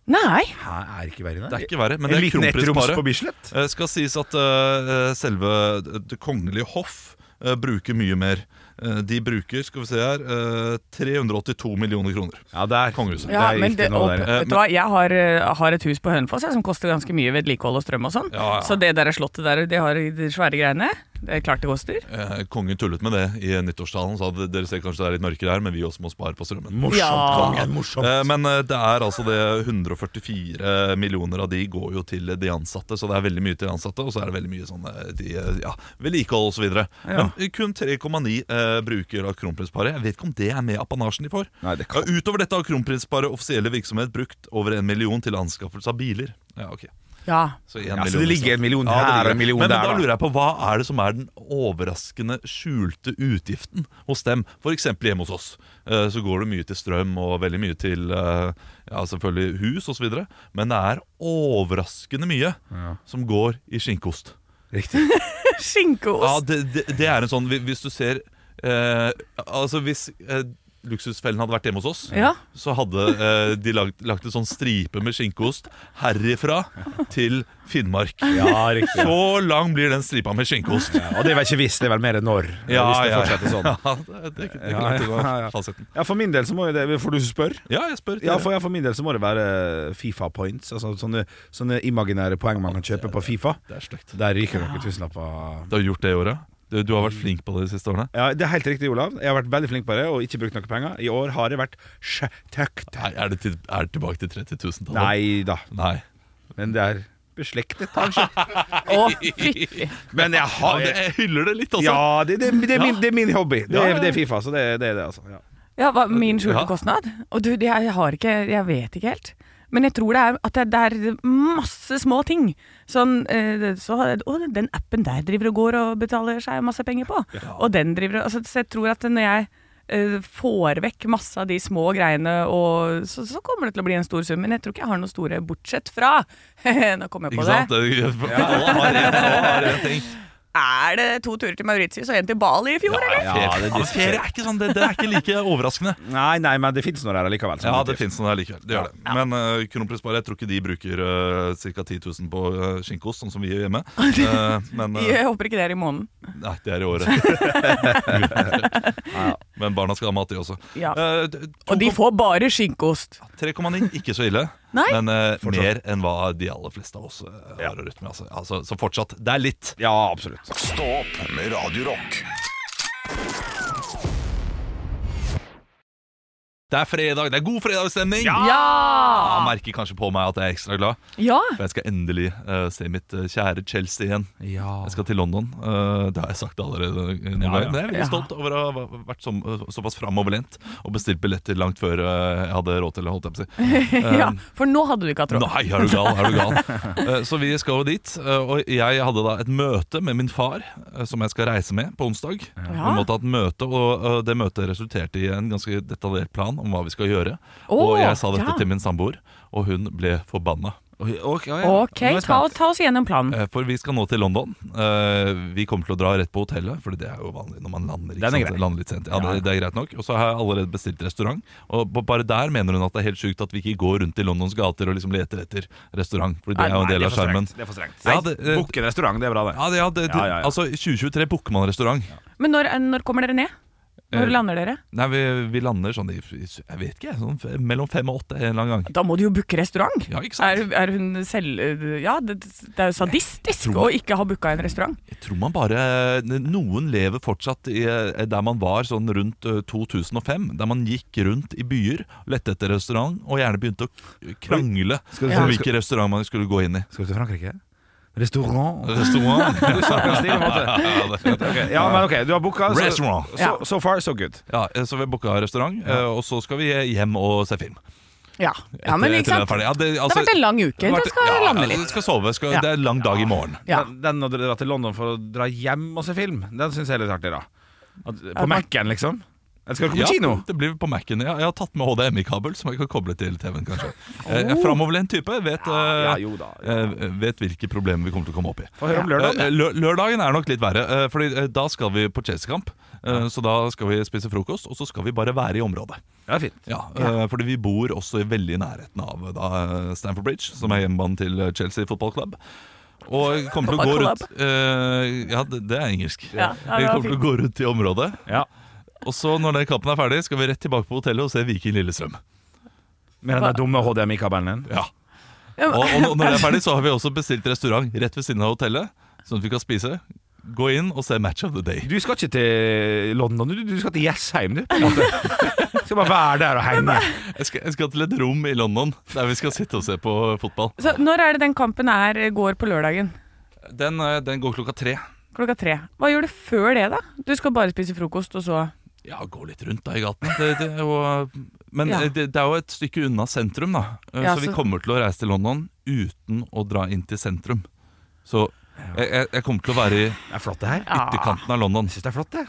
Nei! Her er ikke verre Det er ikke verre, men det er liten på kronprinsparet. Bislett? Eh, skal sies at eh, selve Det kongelige hoff eh, bruker mye mer. Eh, de bruker, skal vi se her, eh, 382 millioner kroner. Ja, der. Kongehuset. Ja, det, det og, der, ja. vet du hva, jeg har, eh, har et hus på Hønefoss som koster ganske mye vedlikehold og strøm og sånn. Ja, ja. Så det der slottet der det har de svære greiene, det er klart det koster. Eh, kongen tullet med det i nyttårstalen. Sa at dere ser kanskje det er litt mørkere her, men vi også må spare på strømmen. Morsomt, Ja. kongen. Morsomt. Eh, Men eh, det er altså det 144 millioner av de går jo til de ansatte, så det er veldig mye til de ansatte. Og så er det veldig mye sånn eh, de, eh, ja, vedlikehold osv. videre Ja. Men kun 3,9 eh, bruker av kronprinsparet. Jeg vet ikke om det er med apanasjen de får. Nei, det Ja, kan utover dette har kronprinsparet offisielle virksomhet brukt over en million til anskaffelse av biler. Ja, ok Ja. Så, en Ja, så det ligger en million her ja, og en million men, der, Men da lurer jeg på, hva er det som er den overraskende skjulte utgiften hos dem? Eksempel hjemme hos oss. Eh, Så går det mye til strøm og veldig mye til eh, ja, selvfølgelig hus osv. Men det er overraskende mye Ja. som går i skinkeost. Riktig. <laughs> Ja, det, det, det er en sånn Hvis du ser eh, Altså hvis eh, Luksusfellen hadde vært hjemme hos oss, Ja. så hadde eh, de lagt, lagt en sånn stripe med skinkeost herifra til Finnmark. Ja, riktig. Så lang blir den stripa med skinkeost. Ja, og det er vel ikke hvis, det er vel mer når. hvis det fortsetter sånn. Ja, det, det, det, det, Ja, ja, <laughs> ja. For min del så må jo det For du spør? Ja, jeg spør. Ja, for, ja, for min del så må det være Fifa points. Altså sånne, sånne imaginære poeng man kan kjøpe på Fifa. Det er stygt. Der ryker dere tusenlapper. Du har gjort det i året? Du, du har vært flink på det de siste årene? Ja, Det er helt riktig, Olav. Jeg har vært veldig flink på det og ikke brukt noen penger. I år har jeg vært sjøtøkt. Er det, til, er det tilbake til 30 000-tallet? Nei da. Nei. Men det er beslektet, kanskje. <laughs> oh. Men jeg Ja, har det, jeg hyller det litt, altså. Ja, det, det, det, er, min, det er min hobby. Det, Ja, er- det er Fifa, så det, det er det, altså. Ja. Ja, hva, min skjulte kostnad? Og du, jeg har ikke Jeg vet ikke helt. Men jeg tror det er at det, det er masse små ting. Sånn eh, så, og den appen der driver og går og betaler seg masse penger på. Og den driver altså, Så jeg tror at når jeg eh, får vekk masse av de små greiene, og, så, så kommer det til å bli en stor sum. Men jeg tror ikke jeg har noe store, bortsett fra <laughs> Nå kom jeg på Ikke sant? det. Det, alle har en, alle har en ting. Er det to turer til Mauritius og en til Bali i fjor, eller? Ja, det- Ja, men ferie er ikke sånn, det, det er ikke like overraskende. <laughs> Nei, nei, men det fins noe der likevel. Ja, det fins noe der likevel. Det gjør det. Men uh, kronprinsparet, jeg tror ikke de bruker uh, ca. 10 000 på uh, skinkeost, sånn som vi gjør hjemme. Uh, <laughs> men uh, Jeg håper ikke det er i måneden. Nei, det er i året. <laughs> Men barna skal ha mat, de også. Ja. Eh, to, Og de får bare skinkeost. 3,9, ikke så ille. <laughs> Nei. Men eh, mer enn hva de aller fleste av oss uh, har å rutte med. Altså. Altså, så fortsatt, det er litt. Ja, absolutt. Stå opp med Radio Det er fredag, det er god fredagsstemning! Ja! ja! merker kanskje på meg at jeg er ekstra glad. Ja! For jeg skal endelig uh, se mitt uh, kjære Chelsea igjen. Ja. Jeg skal til London. Uh, det har jeg sagt allerede. Ja, ja. Men jeg er veldig Ja. stolt over å ha vært så, såpass framoverlent og bestilt billetter langt før jeg hadde råd til det. holdt jeg på å si. <laughs> ja. For nå hadde du ikke hatt råd. Nei, er du gal? Er du gal? <laughs> Så vi skal jo dit. Og jeg hadde da et møte med min far, som jeg skal reise med på onsdag. Vi måtte ha et møte, og det møtet resulterte i en ganske detaljert plan om hva vi skal gjøre. Oh, og jeg sa dette ja. til min samboer, og hun ble forbanna. Ok, ja, ja. Ok, Nå jeg ta, ta oss gjennom planen. Eh, For vi skal nå til London. Eh, Vi kommer til å dra rett på hotellet, for det er jo vanlig når man lander. Ikke er sant? Lander litt sent. Ja, det, det er greit nok. Og så har jeg allerede bestilt restaurant. Og bare der mener hun at det er helt sjukt at vi ikke går rundt i Londons gater og liksom leter etter restaurant. For det er jo en del av er skjermen. Det er for strengt. Ja, det- eh, en restaurant, det er bra, det. Ja, det, ja, det, det, Ja, ja, ja. Altså, 2023 booker man restaurant. Men når, når kommer dere ned? Når Eh, lander dere? Nei, vi, vi lander sånn i Jeg vet ikke, sånn mellom fem og åtte en eller annen gang. Da må du jo booke restaurant. Ja, ikke sant? Er, er hun selv Ja, det, det er jo sadistisk man, å ikke ha booka en restaurant. Jeg tror man bare Noen lever fortsatt i, eh, der man var sånn rundt eh, 2005. Der man gikk rundt i byer, lette etter restaurant og gjerne begynte å krangle om hvilken restaurant man skulle gå inn i. Skal du til Frankrike? Restaurant? Restaurant. <laughs> Du sa det en <laughs> ja, det, Ja, men ok, du har booka. Så, Restaurant. so, so far, so good. ja, så vi booka restaurant, eh, og så skal vi hjem og se film. Ja, ja men ikke sant? Ja, det, Det altså, har vært en lang uke. det Du vært- skal ja, lande litt. du skal sove. Skal, Ja. Det er en lang dag i morgen. Ja. Den, den å dra til London for å dra hjem og se film, den syns jeg er litt artig, da. At, på Mac-en, liksom. Eller skal du på Ja, kino? det blir på Mac-en. Jeg, jeg har tatt med HDMI-kabel, som jeg kan koble til TV-en, kanskje. Jeg er framoverlent type. Vet, Ja, ja, jo da. eh, vet hvilke problemer vi kommer til å komme opp i. Få høre om lørdag. Eh, Lørdagen er nok litt verre, eh, Fordi eh, da skal vi på Chelsea-kamp. eh, Så da skal vi spise frokost, og så skal vi bare være i området. Ja, fint. Ja, eh, Fordi vi bor også i veldig nærheten av eh, da, Stamford Bridge, som er hjemmebanen til eh, Chelsea Football Club. Og kommer til å gå rundt uh, Ja, det, det er engelsk. Ja, vi kommer til å gå rundt i området. Ja. Og så når den kampen er ferdig, skal vi rett tilbake på hotellet og se Viking Lillestrøm. Med den der dumme HDMI-kabelen din. Ja. Og, og når det er ferdig, så har vi også bestilt restaurant rett ved siden av hotellet, sånn at vi kan spise. Gå inn og se Match of the Day. Du skal ikke til London, du, du skal til Jessheim, du. Du. Skal bare være der og henge. Jeg skal, jeg skal til et rom i London der vi skal sitte og se på fotball. Så når er det den kampen er, går på lørdagen? Den, eh, den går klokka tre. Klokka tre. Hva gjør du før det, da? Du skal bare spise frokost, og så Ja, gå litt rundt da i gatene. Det, det, men Ja. eh, det, det er jo et stykke unna sentrum, da. Eh, Ja, så vi kommer til å reise til London uten å dra inn til sentrum. Så jeg, jeg, jeg kommer til å være i Det er flott, det her. Ytterkanten av London. Jeg syns det er flott, det.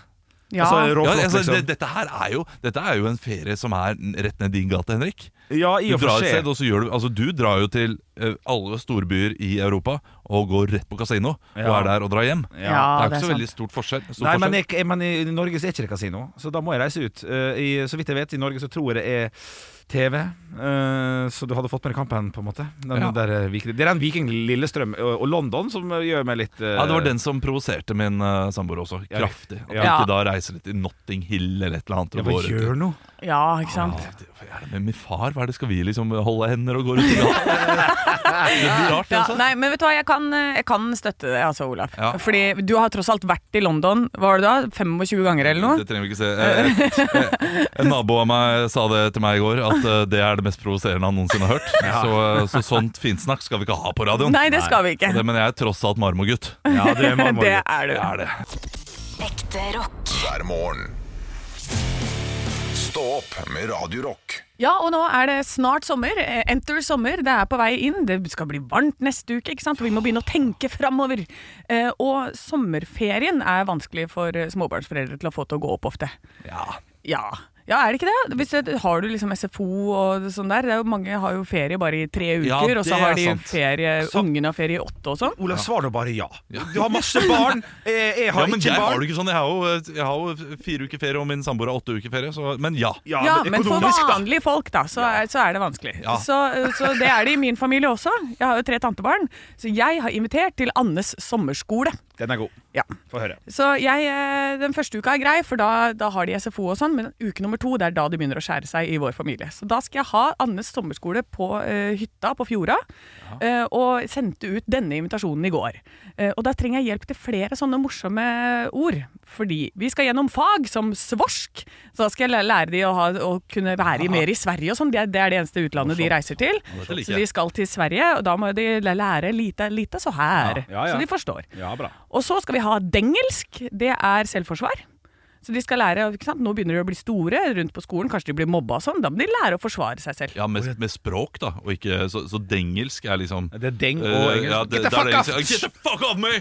Ja. Altså, Ja, altså, liksom. det, dette, her er jo, dette er jo en ferie som er rett ned din gate, Henrik. Ja, i Du og for seg. sted, gjør du Altså, du drar jo til eh, alle storbyer i Europa og går rett på kasino og er der og drar hjem. Ja. det er det ikke så sant. veldig stort forskjell. Stor Nei, men, jeg, men i Norge så er ikke det kasino, så da må jeg reise ut. Uh, I, så vidt jeg vet, i Norge så tror jeg det er TV, Uh, så du hadde fått med deg kampen, på en måte. Den, Ja. der, eh, det er den Viking Lillestrøm og, og London som eh, gjør meg litt uh, Ja, Det var den som provoserte min uh, samboer også. Kraftig. At ja. ikke da reiser litt til Notting Hill eller et eller annet. Ja, hva i- gjør nå? Ja, ikke sant? Ah, det- er det med min far? Hva er det Skal vi liksom holde hender og gå rundt i gata? <laughs> Det blir rart, det Ja, også. nei, men vet du hva, jeg kan, jeg kan støtte det, altså, Olaf. Ja. Fordi du har tross alt vært i London hva var det da, 25 ganger eller noe? Det trenger vi ikke se. Eh, eh, En nabo av meg sa det til meg i går, at eh, det er det mest provoserende han noensinne har hørt. <laughs> Så, eh, så sånt finsnakk skal vi ikke ha på radioen. Nei, det skal vi ikke. Det, men jeg er tross alt marmorgutt. Ja, det er marmorgutt. <laughs> Det er du. Jeg er det. Ekte rock. hver morgen. Stå opp med Radio Rock. Ja, og nå er det snart sommer. Eh, Enter sommer. Det er på vei inn. Det skal bli varmt neste uke, ikke sant? Og vi må begynne å tenke framover. Eh, og sommerferien er vanskelig for eh, småbarnsforeldre til å få til å gå opp ofte. Ja. Ja. Ja, er det ikke det? Hvis det har du liksom SFO og sånn der? Det er jo, mange har jo ferie bare i tre uker, Ja, og så har de ferie, Så- ungene har ferie i åtte og sånn. Olav, svar nå bare ja. Du har masse barn. Jeg, jeg har Ja, men ikke jeg har barn. det ikke sånn. Jeg har jo, jeg har jo fire uker ferie, og min samboer har åtte uker ferie. Så, men ja. Ja, Ja, men for vanlige folk, da, så er, så er det vanskelig. Ja. Så, så det er det i min familie også. Jeg har jo tre tantebarn, så jeg har invitert til Annes sommerskole. Den er god. Ja. Få høre. Så jeg, eh, den første uka er grei, for da, da har de SFO og sånn, men uke nummer to det er da de begynner å skjære seg i vår familie. Så da skal jeg ha Annes sommerskole på uh, hytta på Fjorda, uh, og sendte ut denne invitasjonen i går. Uh, og da trenger jeg hjelp til flere sånne morsomme ord, fordi vi skal gjennom fag som svorsk, så da skal jeg lære de å, ha, å kunne være i- mer i Sverige og sånn, det, det er det eneste utlandet de reiser til. Så de skal til Sverige, og da må de lære lite, lite så her, ja, ja. så de forstår. Ja, bra. Og så skal vi ha dengelsk. Det er selvforsvar. Så de skal lære, ikke sant? Nå begynner de å bli store rundt på skolen, kanskje de blir mobba og sånn. Da må de lære å forsvare seg selv. Ja, med, med språk, da. Og ikke, så, så dengelsk er liksom Det er deng og engelsk. Uh, ja, det- Get the er fuck off! Get the fuck off me!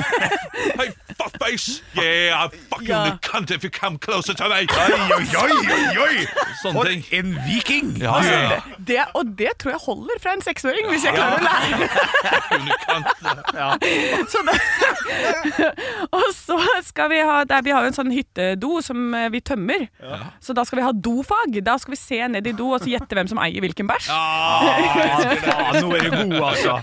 <laughs> hey, fuckface! Yeah, I'll fuck you in Ja. the cunt if you come closer to me! Oi, oi, oi, oi! Sånne For ting. en viking! Ja, ja, ja. Det, og det tror jeg holder fra en seksåring, hvis jeg klarer å lære <laughs> Under. Så det, <laughs> og så skal vi ha der, Vi har jo en sånn hyttedo som eh, vi tømmer. Så da skal vi ha dofag. Da skal vi se ned i do og så gjette hvem som eier hvilken bæsj. Ah, <laughs> faen, nå er du god, altså.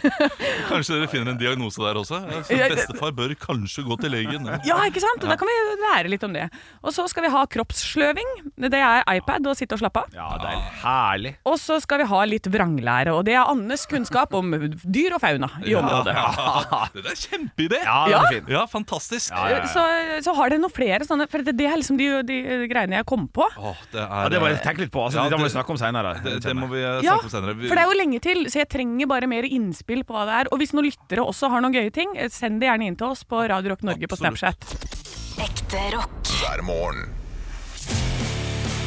Kanskje dere finner en diagnose der også? Så Ja, bestefar bør kanskje gå til legen. Ja. Ja, ikke sant? Da kan vi lære litt om det. Og så skal vi ha kroppssløving. Det er iPad og sitte og slappe av. Ja, det er herlig. Og så skal vi ha litt vranglære, og det er Annes kunnskap om dyr og fauna i området. Ja, <laughs> Det er kjempeidé! Ja, Ja. er. Ja, fantastisk. Så, så har dere noen flere sånne, for det, det er liksom de, de greiene jeg kom på. Åh, det er, Ja, det må jeg tenke litt på. Altså, Ja, det må vi det- snakke om senere. det, det må vi eh, snakke om senere. Vi- for det er jo lenge til, så jeg trenger bare mer innspill på hva det er. Og hvis noen lyttere også har noen gøye ting, eh, send det gjerne inn til oss på Radio Rock Norge på Absolutt. Snapchat. Ekte rock. hver morgen.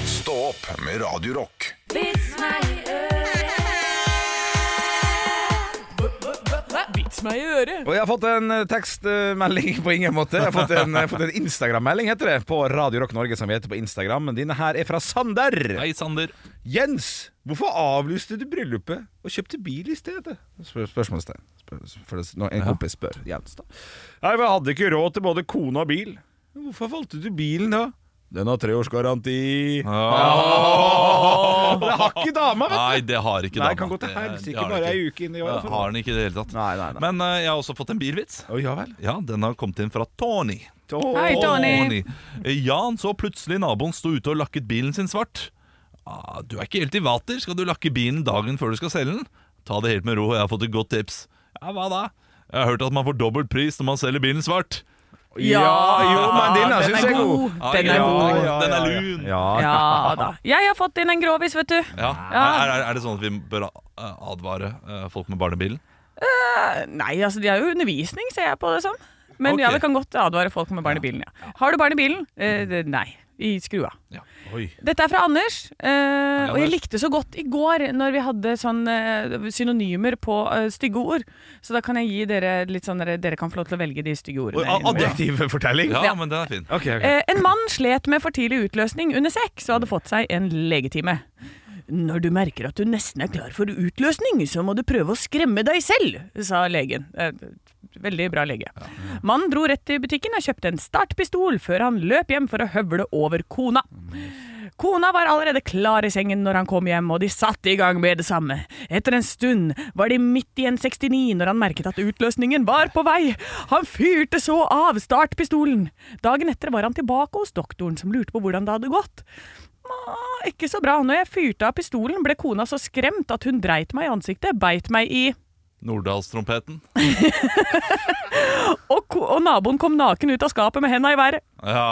Stå opp med Radiorock. Vits meg i øret! Og jeg har fått en eh, tekstmelding <laughs> på ingen måte. Jeg har fått en, en Instagram-melding, heter det, på Radio Rock Norge, som vi heter på Instagram. Men dine her er fra Sander. Hei, Sander. Jens, hvorfor avlyste du bryllupet og kjøpte bil i stedet? Spør, spørsmålstegn. Spør, spør, når en kompis spør Jens, da. Nei, jeg hadde ikke råd til både kone og bil. Hvorfor valgte du bilen, da? Den har treårsgaranti. Ah. Det har ikke dama, vet du. Nei, det har ikke dama. Nei, kan gå til helsike bare ikke. ei uke inn i året. Ja, Har den ikke i det hele tatt. Nei, nei, nei. Men uh, jeg har også fått en bilvits. Oh, ja vel. Ja, Den har kommet inn fra Tony. Hei, Tony. Tony. Eh, Jan så plutselig naboen sto ute og lakket bilen sin svart. Ah, du er ikke helt i vater. Skal du lakke bilen dagen før du skal selge den? Ta det helt med ro, jeg har fått et godt tips. Ja, hva da? Jeg har hørt at man får dobbelt pris når man selger bilen svart. Ja, jo, men denne den syns jeg er god. Den er god. ja, Den er lun. Ja, Ja da. Jeg har fått inn en grovis, vet du. Ja. Ja. Er, er, er det sånn at vi bør eh, advare eh, folk med barnebilen? Nei, altså de har jo undervisning, ser jeg på det som. Men Ok. ja, vi kan godt advare folk med barn i bilen. Ja. Har du barn i bilen? Eh, det- nei. I skrua. Ja. Oi. Dette er fra Anders, eh, og jeg Anders. likte så godt i går når vi hadde sånn eh, synonymer på eh, stygge ord. Så da kan jeg gi dere litt sånn dere, dere kan få lov til å velge de stygge ordene. ordene. Adjektiv fortelling? Ja, Ja. men den er fin. Ok, ok. Eh, en mann slet med for tidlig utløsning under sex og hadde fått seg en legetime. Når du merker at du nesten er klar for utløsning, så må du prøve å skremme deg selv, sa legen. Eh, Veldig bra lege. Mannen dro rett til butikken og kjøpte en startpistol før han løp hjem for å høvle over kona. Kona var allerede klar i sengen når han kom hjem, og de satte i gang med det samme. Etter en stund var de midt i en 69 når han merket at utløsningen var på vei. Han fyrte så av startpistolen. Dagen etter var han tilbake hos doktoren, som lurte på hvordan det hadde gått. Ah, ikke så bra. Når jeg fyrte av pistolen, ble kona så skremt at hun dreit meg i ansiktet, beit meg i Norddalstrompeten. <laughs> og, og naboen kom naken ut av skapet med henda i været. Ja,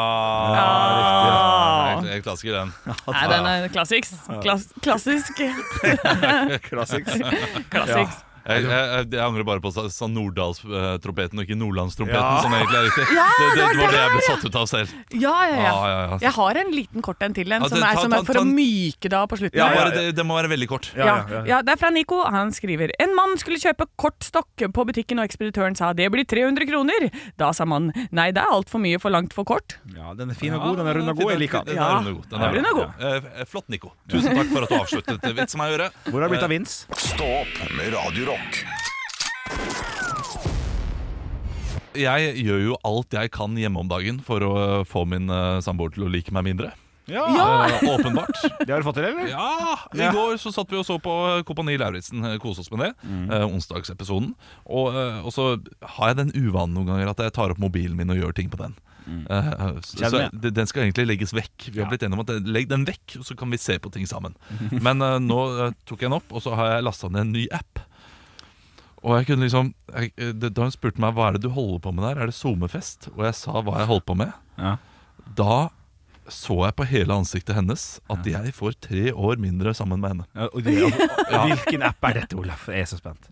ja, riktig. Ja, jeg klassiker den. Nei, den er klassisk. <laughs> Klass klassisk. <laughs> Klassisk. klassisk. Jeg, jeg, jeg angrer bare på å sa Norddalstrompeten og ikke Nordlandstrompeten, Ja. som egentlig er riktig. Ja, det, det det var det jeg ble satt ut av selv. Ja, ja, ja. Ja, ja, ja. Jeg har en liten kort en til en, Ja, som er, som er for ta å myke det av på slutten. Ja, bare, det, det må være veldig kort. Ja, Ja, ja, ja. ja, det er fra Nico. Han skriver En mann skulle kjøpe kortstokk på butikken, og ekspeditøren sa det blir 300 kroner. Da sa mannen nei, det er altfor mye for langt for kort. Ja, den er fin og god, den er rund og god. Jeg liker den. Den er god. Den er rund og bra. Eh, Flott, Nico. Tusen takk for at du avsluttet vits meg i øret. Hvor har det blitt av Vince? Stopp med Radio Rock. Jeg gjør jo alt jeg kan hjemme om dagen for å få min uh, samboer til å like meg mindre. Ja, Eh, åpenbart. <laughs> Det har du fått til, eller? Ja, I Ja. går så satt vi og så på Kompani Lauritzen. eh, Kose oss med det. eh, onsdagsepisoden. Og, eh, og så har jeg den uvanen noen ganger at jeg tar opp mobilen min og gjør ting på den. Eh, så, Kjenner så jeg. det- den skal egentlig legges vekk. Vi har Ja. blitt enige om at det- legg den vekk, og så kan vi se på ting sammen. <laughs> Men eh, nå eh, tok jeg den opp, og så har jeg lasta ned en ny app. Og jeg kunne liksom jeg, eh, Da hun spurte meg hva er det du holder på med der, er det SoMe-fest? Og jeg sa hva jeg holdt på med. Ja. Da så jeg på hele ansiktet hennes at jeg får tre år mindre sammen med henne. Ja, og det- og- Hvilken app er dette, Olaf? Jeg er så spent.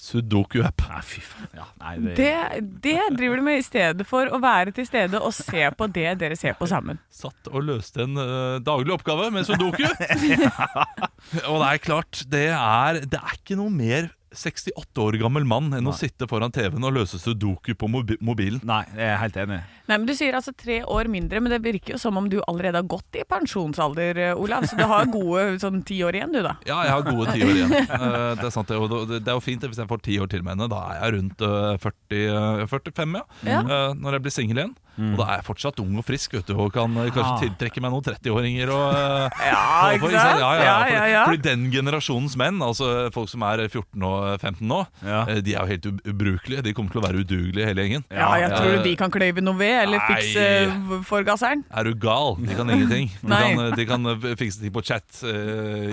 Sudoku-app. Nei, fy faen. Ja, nei, det, Det, det driver du med i stedet for å være til stede og se på det dere ser på sammen. Satt og løste en uh, daglig oppgave med sudoku. <laughs> og det er klart, det er, det er ikke noe mer 68 år gammel mann enn å sitte foran TV-en og løse sudoku på mobi mobilen. nei, jeg er helt enig. Nei, men Du sier altså tre år mindre, men det virker jo som om du allerede har gått i pensjonsalder, eh, Olav. Så du har gode sånn ti år igjen, du da. Ja, jeg har gode ti år igjen. <laughs> Eh, det er sant det, det, det er jo fint hvis jeg får ti år til med henne. Da er jeg rundt eh, 40, eh, 45, ja. Ja. Eh, når jeg blir singel igjen. Og da er jeg fortsatt ung og frisk vet du, og kan eh, kanskje Ah. tiltrekke meg noen 30-åringer. og, eh, Ja, ikke sant? Ja, ja, Ja, ja, ja. fordi den generasjonens menn, altså folk som er 14 og 15 nå, eh, de er jo helt ubrukelige. De kommer til å være udugelige hele gjengen. Ja, jeg tror du de kan kløyve noe ved, eller Nei. fikse forgasseren. Er du gal? De kan ingenting. De kan, de kan fikse ting på chat, uh,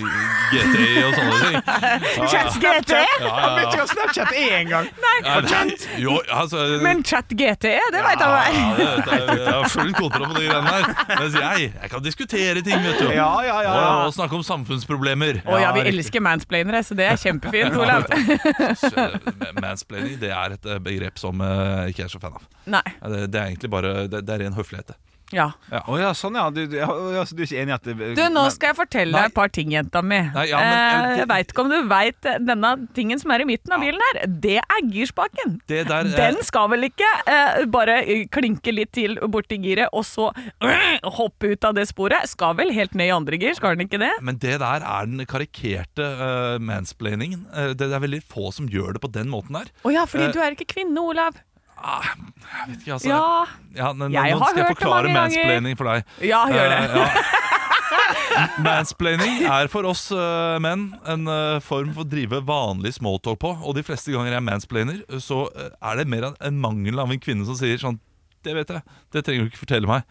GT og sånne ting. <laughs> Chat GT! Han vet ikke ja. Snapchat én gang! Ja, det- Jo, altså Men chat GT, det veit jeg hva er. Jeg har full kontroll på de greiene der. Mens jeg, jeg kan diskutere ting, vet du. Ja, ja, ja. Og, ja. og snakke om samfunnsproblemer. Å ja, vi riktig. elsker mansplainere, så det er kjempefint, Olav. <laughs> Mansplaining det er et eh, begrep som eh, jeg ikke er så fan av. Nei. Det, det er egentlig bare Det, det er ren høflighet. det. Ja. Å ja, sånn ja. Du, du, ja, ja, du er ikke enig i at det, Du, nå skal jeg fortelle Nei. deg et par ting, jenta mi. Nei, ja, men- Eh, jeg veit ikke om du veit denne tingen som er i midten av bilen her. Det er girspaken. Det der, eh, Den skal vel ikke eh, bare eh, klinke litt til borti giret, og så øh, hoppe ut av det sporet? Skal vel helt ned i andre gir, skal den ikke det? Men det der er den karikerte uh, mansplainingen. Uh, det, det er veldig få som gjør det på den måten der. Å ja, fordi uh, du er ikke kvinne, Olav. Ah, jeg vet ikke, altså. Ja, Ja, men, Jeg nå skal jeg forklare mansplaining for deg. ja gjør det. Uh, ja. Mansplaining er for oss uh, menn en uh, form for å drive vanlig smalltalk på. Og de fleste ganger jeg mansplainer, så er det mer en mangel av en kvinne som sier sånn Det vet jeg, det trenger du ikke fortelle meg.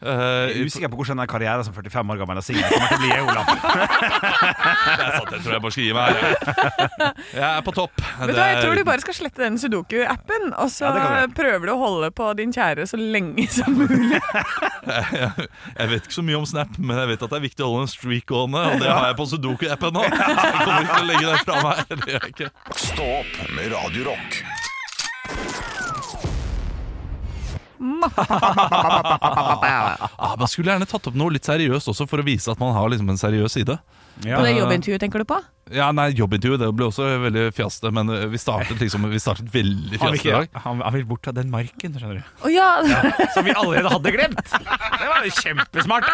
Eh, Jeg er usikker på hvordan den karrieren som 45 år gammel og singel kommer til å bli. Olav. <laughs> det er sant, jeg tror jeg bare skal gi meg. her. Jeg er på topp. Vet du hva, Jeg tror du bare skal slette den Sudoku-appen, og så Ja, prøver du å holde på din kjære så lenge som mulig. <laughs> Jeg vet ikke så mye om Snap, men jeg vet at det er viktig å holde en streak gående. Og det har jeg på Sudoku-appen nå. <laughs> Jeg kommer ikke til å legge den fra meg. Det gjør jeg ikke. Stå opp med Radio Rock. <laughs> Ah, man skulle gjerne tatt opp noe litt seriøst også, for å vise at man har liksom en seriøs side. På det jobbintervjuet, tenker du på? Ja, nei, Jobbintervju det ble også veldig fjaste, men eh, vi startet liksom Vi startet veldig Han fjaste i dag. han, han vil bort fra den marken, skjønner du. Oh, ja. Som vi allerede hadde glemt! Det var jo kjempesmart!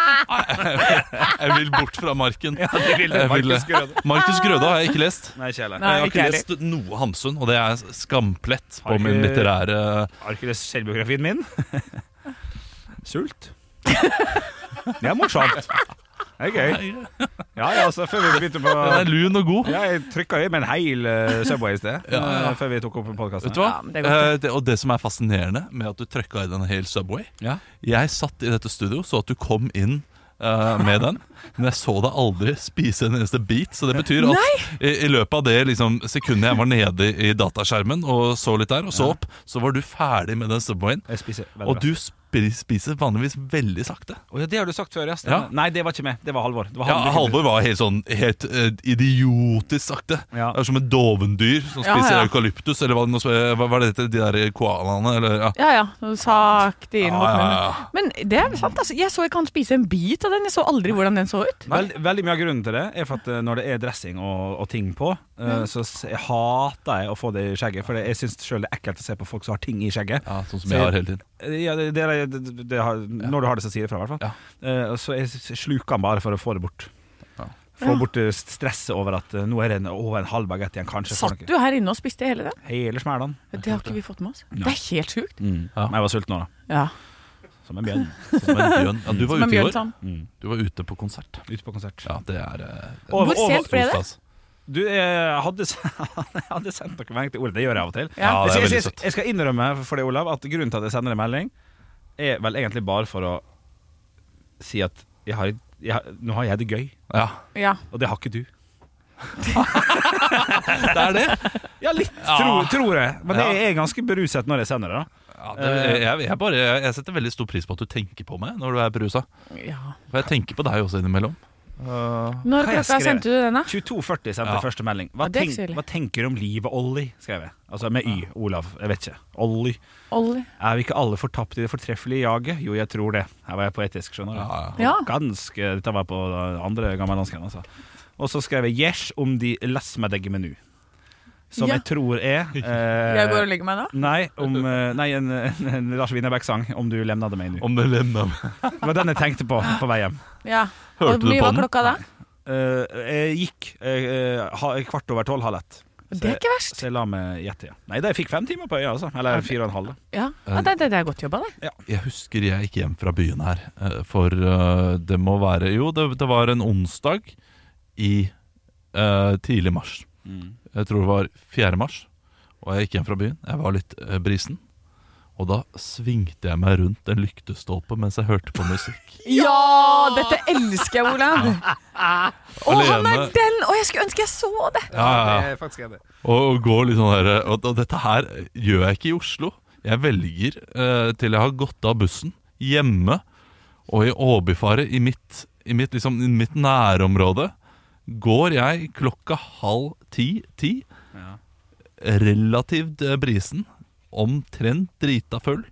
Jeg vil bort fra marken. Ja, det Markus Grøde. Markus Grøde har jeg ikke lest. Nei, ikke heller. Nei. Jeg har ikke ikke heller. lest noe Hamsun, og det er skamplett på min litterære Har ikke lest selvbiografien min? <laughs> Sult. Det er morsomt. Det er gøy. Ja, ja, altså, før vi begynte på Den er lun og god. ja, Jeg trykka i med en hel uh, Subway i sted, Ja, ja. eh, før vi tok opp podkasten. Vet du hva? Ja, men det er godt, Eh, det, og det som er fascinerende med at du trykka i den hel Subway Ja. Jeg satt i dette studio, så at du kom inn eh, med den, men jeg så deg aldri spise en eneste bit. Så det betyr at i, i løpet av det liksom, sekundet jeg var nede i dataskjermen og så litt der, og så opp, så var du ferdig med den Subwayen. Jeg spiser veldig Og du spi- spiser vanligvis veldig sakte. Oh, ja, det har du sagt før, ja. Ja. Nei, det var ikke meg. Det var Halvor. Det var Ja, Halvor var helt sånn helt uh, idiotisk sakte. Ja. Det er som et dovendyr som Ja, spiser ja. eukalyptus, eller hva, hva, hva er det heter, de der koalaene, eller ja. Ja ja, sakte inn Ja, mot ja, munnen. Men det er sant, altså. Jeg så ikke han spise en bit av den. Jeg så aldri hvordan den så ut. Veld, veldig mye av grunnen til det er for at eh, når det er dressing og, og ting på, eh, så jeg hater jeg å få det i skjegget. For jeg syns sjøl det er ekkelt å se på folk som har ting i skjegget. Ja, sånn som Så jeg jeg- har hele tiden. Eh, Ja, det, det, det, det har, Når du har det, så sier det fra, i hvert fall. Ja. Eh, så jeg sluker den bare for å få det bort. Få Ja. bort stresset over at nå er det en, over en halv bagett igjen, kanskje. Satt du her inne og spiste hele den? Hele smælan. Det har ikke vi fått med oss. Det er helt sjukt. Mm. Ja. Men jeg var sulten nå, da. Ja. Som en bjørn. <laughs> Som en bjørn. Ja, du var ute i går. Mm. Du var ute på konsert. Ute på konsert. Ja, det er det er Hvor sent ble det? Du, jeg hadde, <laughs> jeg hadde sendt noen melding til Olav. Det gjør jeg av og til. Ja. Ja, det er jeg, jeg, jeg skal innrømme for deg, Olav, at grunnen til at jeg sender en melding, er vel egentlig bare for å si at jeg har, jeg, har- nå har jeg det gøy, Ja, ja. og det har ikke du. <laughs> det er det. Ja, litt, Ja. Tror, tror jeg. Men Ja. jeg er ganske beruset når jeg sender det. da Ja, det jeg, jeg, bare, jeg setter veldig stor pris på at du tenker på meg når du er berusa. ja. For jeg tenker på deg også innimellom. Eh, Når klokka sendte du den, da? 22.40 sendte Ja. første melding. Hva, tenk, hva tenker du om livet, Olli? skrev jeg. Altså med Y. Olav. Jeg vet ikke. Olli. Olli. Er vi ikke alle fortapt i det fortreffelige jaget? Jo, jeg tror det. Her var jeg poetisk, skjønner du. ja. Ganske Dette var på andre gammeldansken, altså. Og så skrev jeg 'Yes om de les med deg menu'. Som Ja. jeg tror er <laughs> eh, Jeg går og legger meg nå. Nei, om, eh, nei en, en, en Lars Winnerbäck-sang 'Om du lemna meg nå'. Om det lemna Det var den jeg tenkte på på vei hjem. Ja. Hørte og du mye på var den? klokka da? Eh, jeg gikk eh, ha, kvart over tolv, halv ett. Det er ikke verst. Så jeg la meg gjette, ja. Nei, da jeg fikk fem timer på øya, altså. Eller fire og en halv. Ja, ja det, det, det er godt jobba, det. Jeg husker jeg gikk hjem fra byen her, for det må være Jo, det, det var en onsdag i uh, tidlig mars. Jeg tror det var 4. mars, og jeg gikk hjem fra byen. Jeg var litt eh, brisen. Og da svingte jeg meg rundt en lyktestolpe mens jeg hørte på musikk. <laughs> Ja, dette elsker jeg, Olav! <laughs> Å, han er Alene. den! Å, jeg skulle ønske jeg så det! Ja, ja, ja. Det er faktisk enig. Og, og gå litt sånn der, og, og dette her gjør jeg ikke i Oslo. Jeg velger eh, til jeg har gått av bussen hjemme og i Åbyfaret, i mitt, i mitt, liksom, i mitt nærområde, går jeg klokka halv ti-ti, Ja. relativt eh, brisen, omtrent drita full.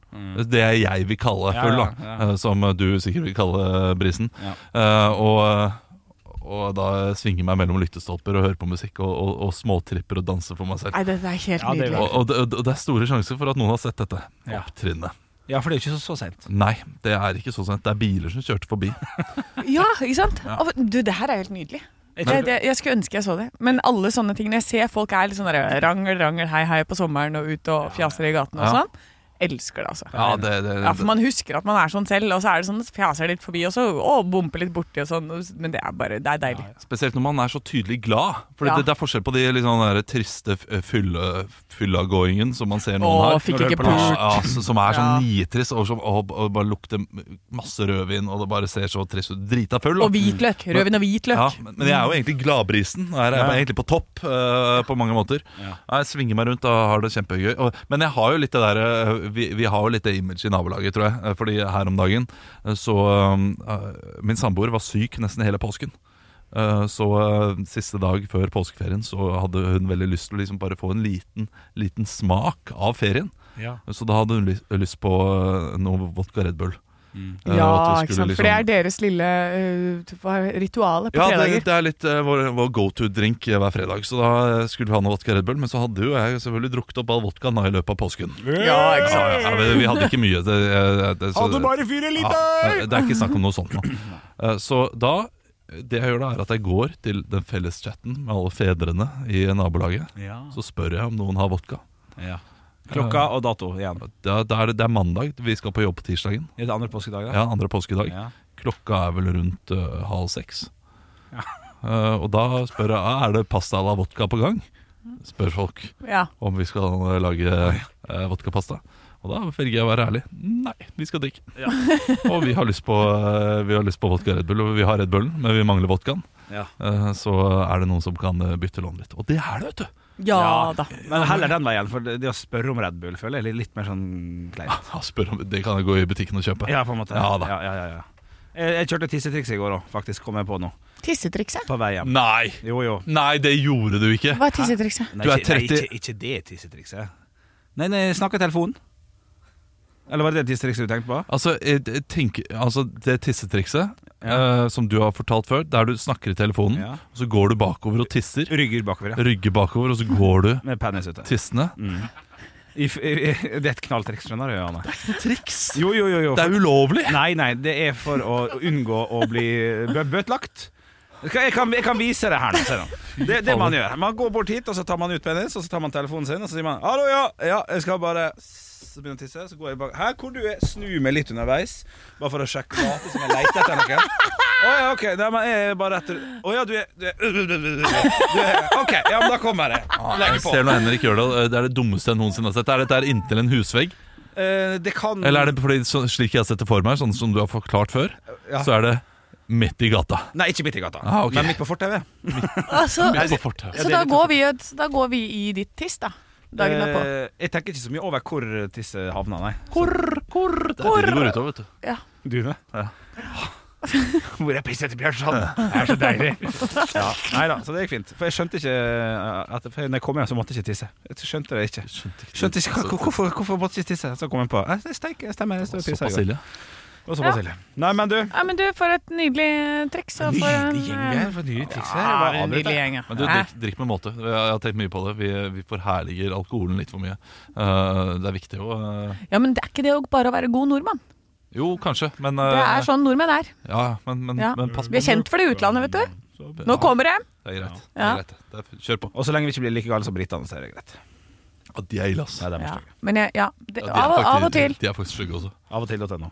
Det er jeg vil kalle Ja, full, da. ja, ja. eh, Som du sikkert vil kalle brisen. Ja. Eh, og, og da svinger meg mellom lyttestolper og hører på musikk og, og, og småtripper og danser for meg selv. Nei, det, det er helt Ja, det nydelig. Og, og, det, og det er store sjanser for at noen har sett dette Ja. opptrinnet. Ja, for det er jo ikke så, så sent. Nei, det er ikke så sent. Det er biler som kjørte forbi. <laughs> Ja, ikke sant? Du, det her er helt nydelig. Jeg jeg skulle ønske jeg så det. Men alle sånne ting Når jeg ser folk er litt sånn rangel, rangel, hei, hei på sommeren og ut og fjaser i gaten og sånn, elsker det, altså. Ja, det, det, Ja, for man husker at man er sånn selv, og så er det sånn fjaser litt forbi, og så å, bumper litt borti og sånn, men det er bare, det er deilig. Spesielt når man er så tydelig glad. For Ja. det, det er forskjell på de sånn der triste fylle, fyllagåingen som man ser noen har. fikk ikke pult. Ja, ja, som er sånn Ja. nitrist og, som, og, og bare lukter masse rødvin, og det bare ser så trist ut. Drita full. Og hvitløk. Rødvin og hvitløk. Ja, men, men jeg er jo egentlig gladbrisen. og Jeg er egentlig på topp uh, på mange måter. Ja. Jeg svinger meg rundt og har det kjempegøy. Og, men jeg har jo litt det derre eh, vi, vi har jo litt det image i nabolaget, tror jeg. Fordi her om dagen eh, så eh, Min samboer var syk nesten hele påsken. Eh, Så siste dag før påskeferien så hadde hun veldig lyst til å liksom bare få en liten, liten smak av ferien. Ja. Så da hadde hun lyst, på noe vodka Red Bull. Eh, Ja, ikke sant? sant? For det liksom- er deres lille uh, ritual på ja, fredager. Ja, det, det er litt uh, vår, vår go to-drink hver fredag. Så da eh, skulle vi ha noe vodka Red Bull, men så hadde jo jeg selvfølgelig drukket opp all vodkaen i løpet av påsken. Ja, ikke sant? Ja, ja, vi, vi hadde ikke mye. Det, eh, det, så, Hadde bare fire ja, liter! det er ikke snakk om noe sånt nå. Eh, Så da det jeg gjør da er at jeg går til den felleschatten med alle fedrene i nabolaget. Ja. Så spør jeg om noen har vodka. ja. Klokka og dato igjen. Da, da er det, det er mandag, vi skal på jobb på tirsdagen. I det andre påskedag, da? Ja, andre påskedag. Ja. Klokka er vel rundt uh, halv seks. Ja. Uh, <laughs> og da spør jeg «Ah, er det pasta à la vodka på gang. Spør folk Ja. om vi skal eh, lage uh, vodkapasta. Og da velger jeg å være ærlig. Nei, vi skal drikke. Ja. <laughs> og vi har, lyst på, vi har lyst på vodka Red Bull, og vi har Red Bullen, men vi mangler vodkaen. Ja. Eh, så er det noen som kan bytte lån litt. Og det er det, vet du! Ja, da. Men heller den veien, for det å spørre om Red Bull føler jeg er litt mer sånn kleint. <laughs> Ja, spør om, det kan jeg gå i butikken og kjøpe. Ja, på en måte. Ja da. Ja, ja, ja, ja. Jeg, jeg kjørte tissetriks i går òg, faktisk. Kom jeg på nå. Tissetrikset? På vei hjem. Nei! Jo, jo. Nei, det gjorde du ikke! Hva er tissetrikset? Nei, Du ikke, nei, ikke, ikke det tissetrikset. Nei, nei, snakka i telefonen. Eller var det det tissetrikset du tenkte på? Altså, jeg, jeg altså det tissetrikset Ja. uh, som du har fortalt før, der du snakker i telefonen, Ja. og så går du bakover og tisser. Rygger bakover, ja. Rygger bakover, og så går du Med penis ute. tissende. I, i, det er et knalltriks, skjønner du, Janne. Triks! Jo, jo, jo. jo. Det er ulovlig! Nei, nei, det er for å unngå å bli bø bøtelagt. Jeg kan, jeg kan vise det her nå. Det er det man gjør. Man går bort hit, og så tar man ut penis, og så tar man telefonen sin, og så sier man 'hallo, ja, ja, jeg skal bare begynner å tisse, så går jeg bak Her hvor du er, snu meg litt underveis, bare for å sjekke late som jeg leter etter noe. Å ja, OK. Nei, men jeg er bare etter Å ja, du er, du er, du er OK, ja, men da kommer jeg. Legger Jeg på. ser når Henrik gjør det, det er det dummeste jeg noensinne har sett. Er dette inntil en husvegg? Eh, det kan Eller er det fordi, så, slik jeg har sett det for meg, sånn som du har forklart før, Ja. så er det midt i gata? Nei, ikke midt i gata, Ah, okay. men midt på fortauet. <laughs> Altså, Midt så da går, vi, da går vi i ditt tiss, da. Dagen derpå. Eh, jeg tenker ikke så mye over hvor tisse havna, nei. Hvor, hvor Det er det går utover, vet du. Ja. Dune? <laughs> Ja. Hvor er pissete Bjørnson? Det er så deilig. <laughs> Ja, nei da, så det gikk fint. For jeg skjønte ikke eh, at Når jeg kom hjem, så måtte jeg ikke tisse. Jeg skjønte det ikke. Skjønte ikke, Hvorfor, hvorfor måtte jeg ikke tisse? Så kom jeg på eh, steik, stemmer. Jeg står og pisser. Og såpass ille. Nei, men du. Ja, men du, for et nydelig triks. Så for en, Nydelig gjeng vi er. For nye triks her. Ja, Bare nydelig jeg. gjeng, ja. Men du, Hæ? drikk, drikk med måte. Jeg har tenkt mye på det. Vi, vi forherliger alkoholen litt for mye. Eh, det er viktig å eh, Ja, men det er ikke det å bare å være god nordmann. Jo, kanskje, men Det eh, er sånn nordmenn er. Ja, men, men, Ja. men pass på. Vi er kjent for det i utlandet, vet du. Nå kommer det. Det er greit. Det Ja. er greit. Det er, kjør på. Og så lenge vi ikke blir like gale som britene, så er det greit. Ja, de er ille, ass. Nei, det er Ja. Men jeg, ja, det, Ja, de er av, og- av og faktisk- til. De er faktisk stygge også. Av og til.no.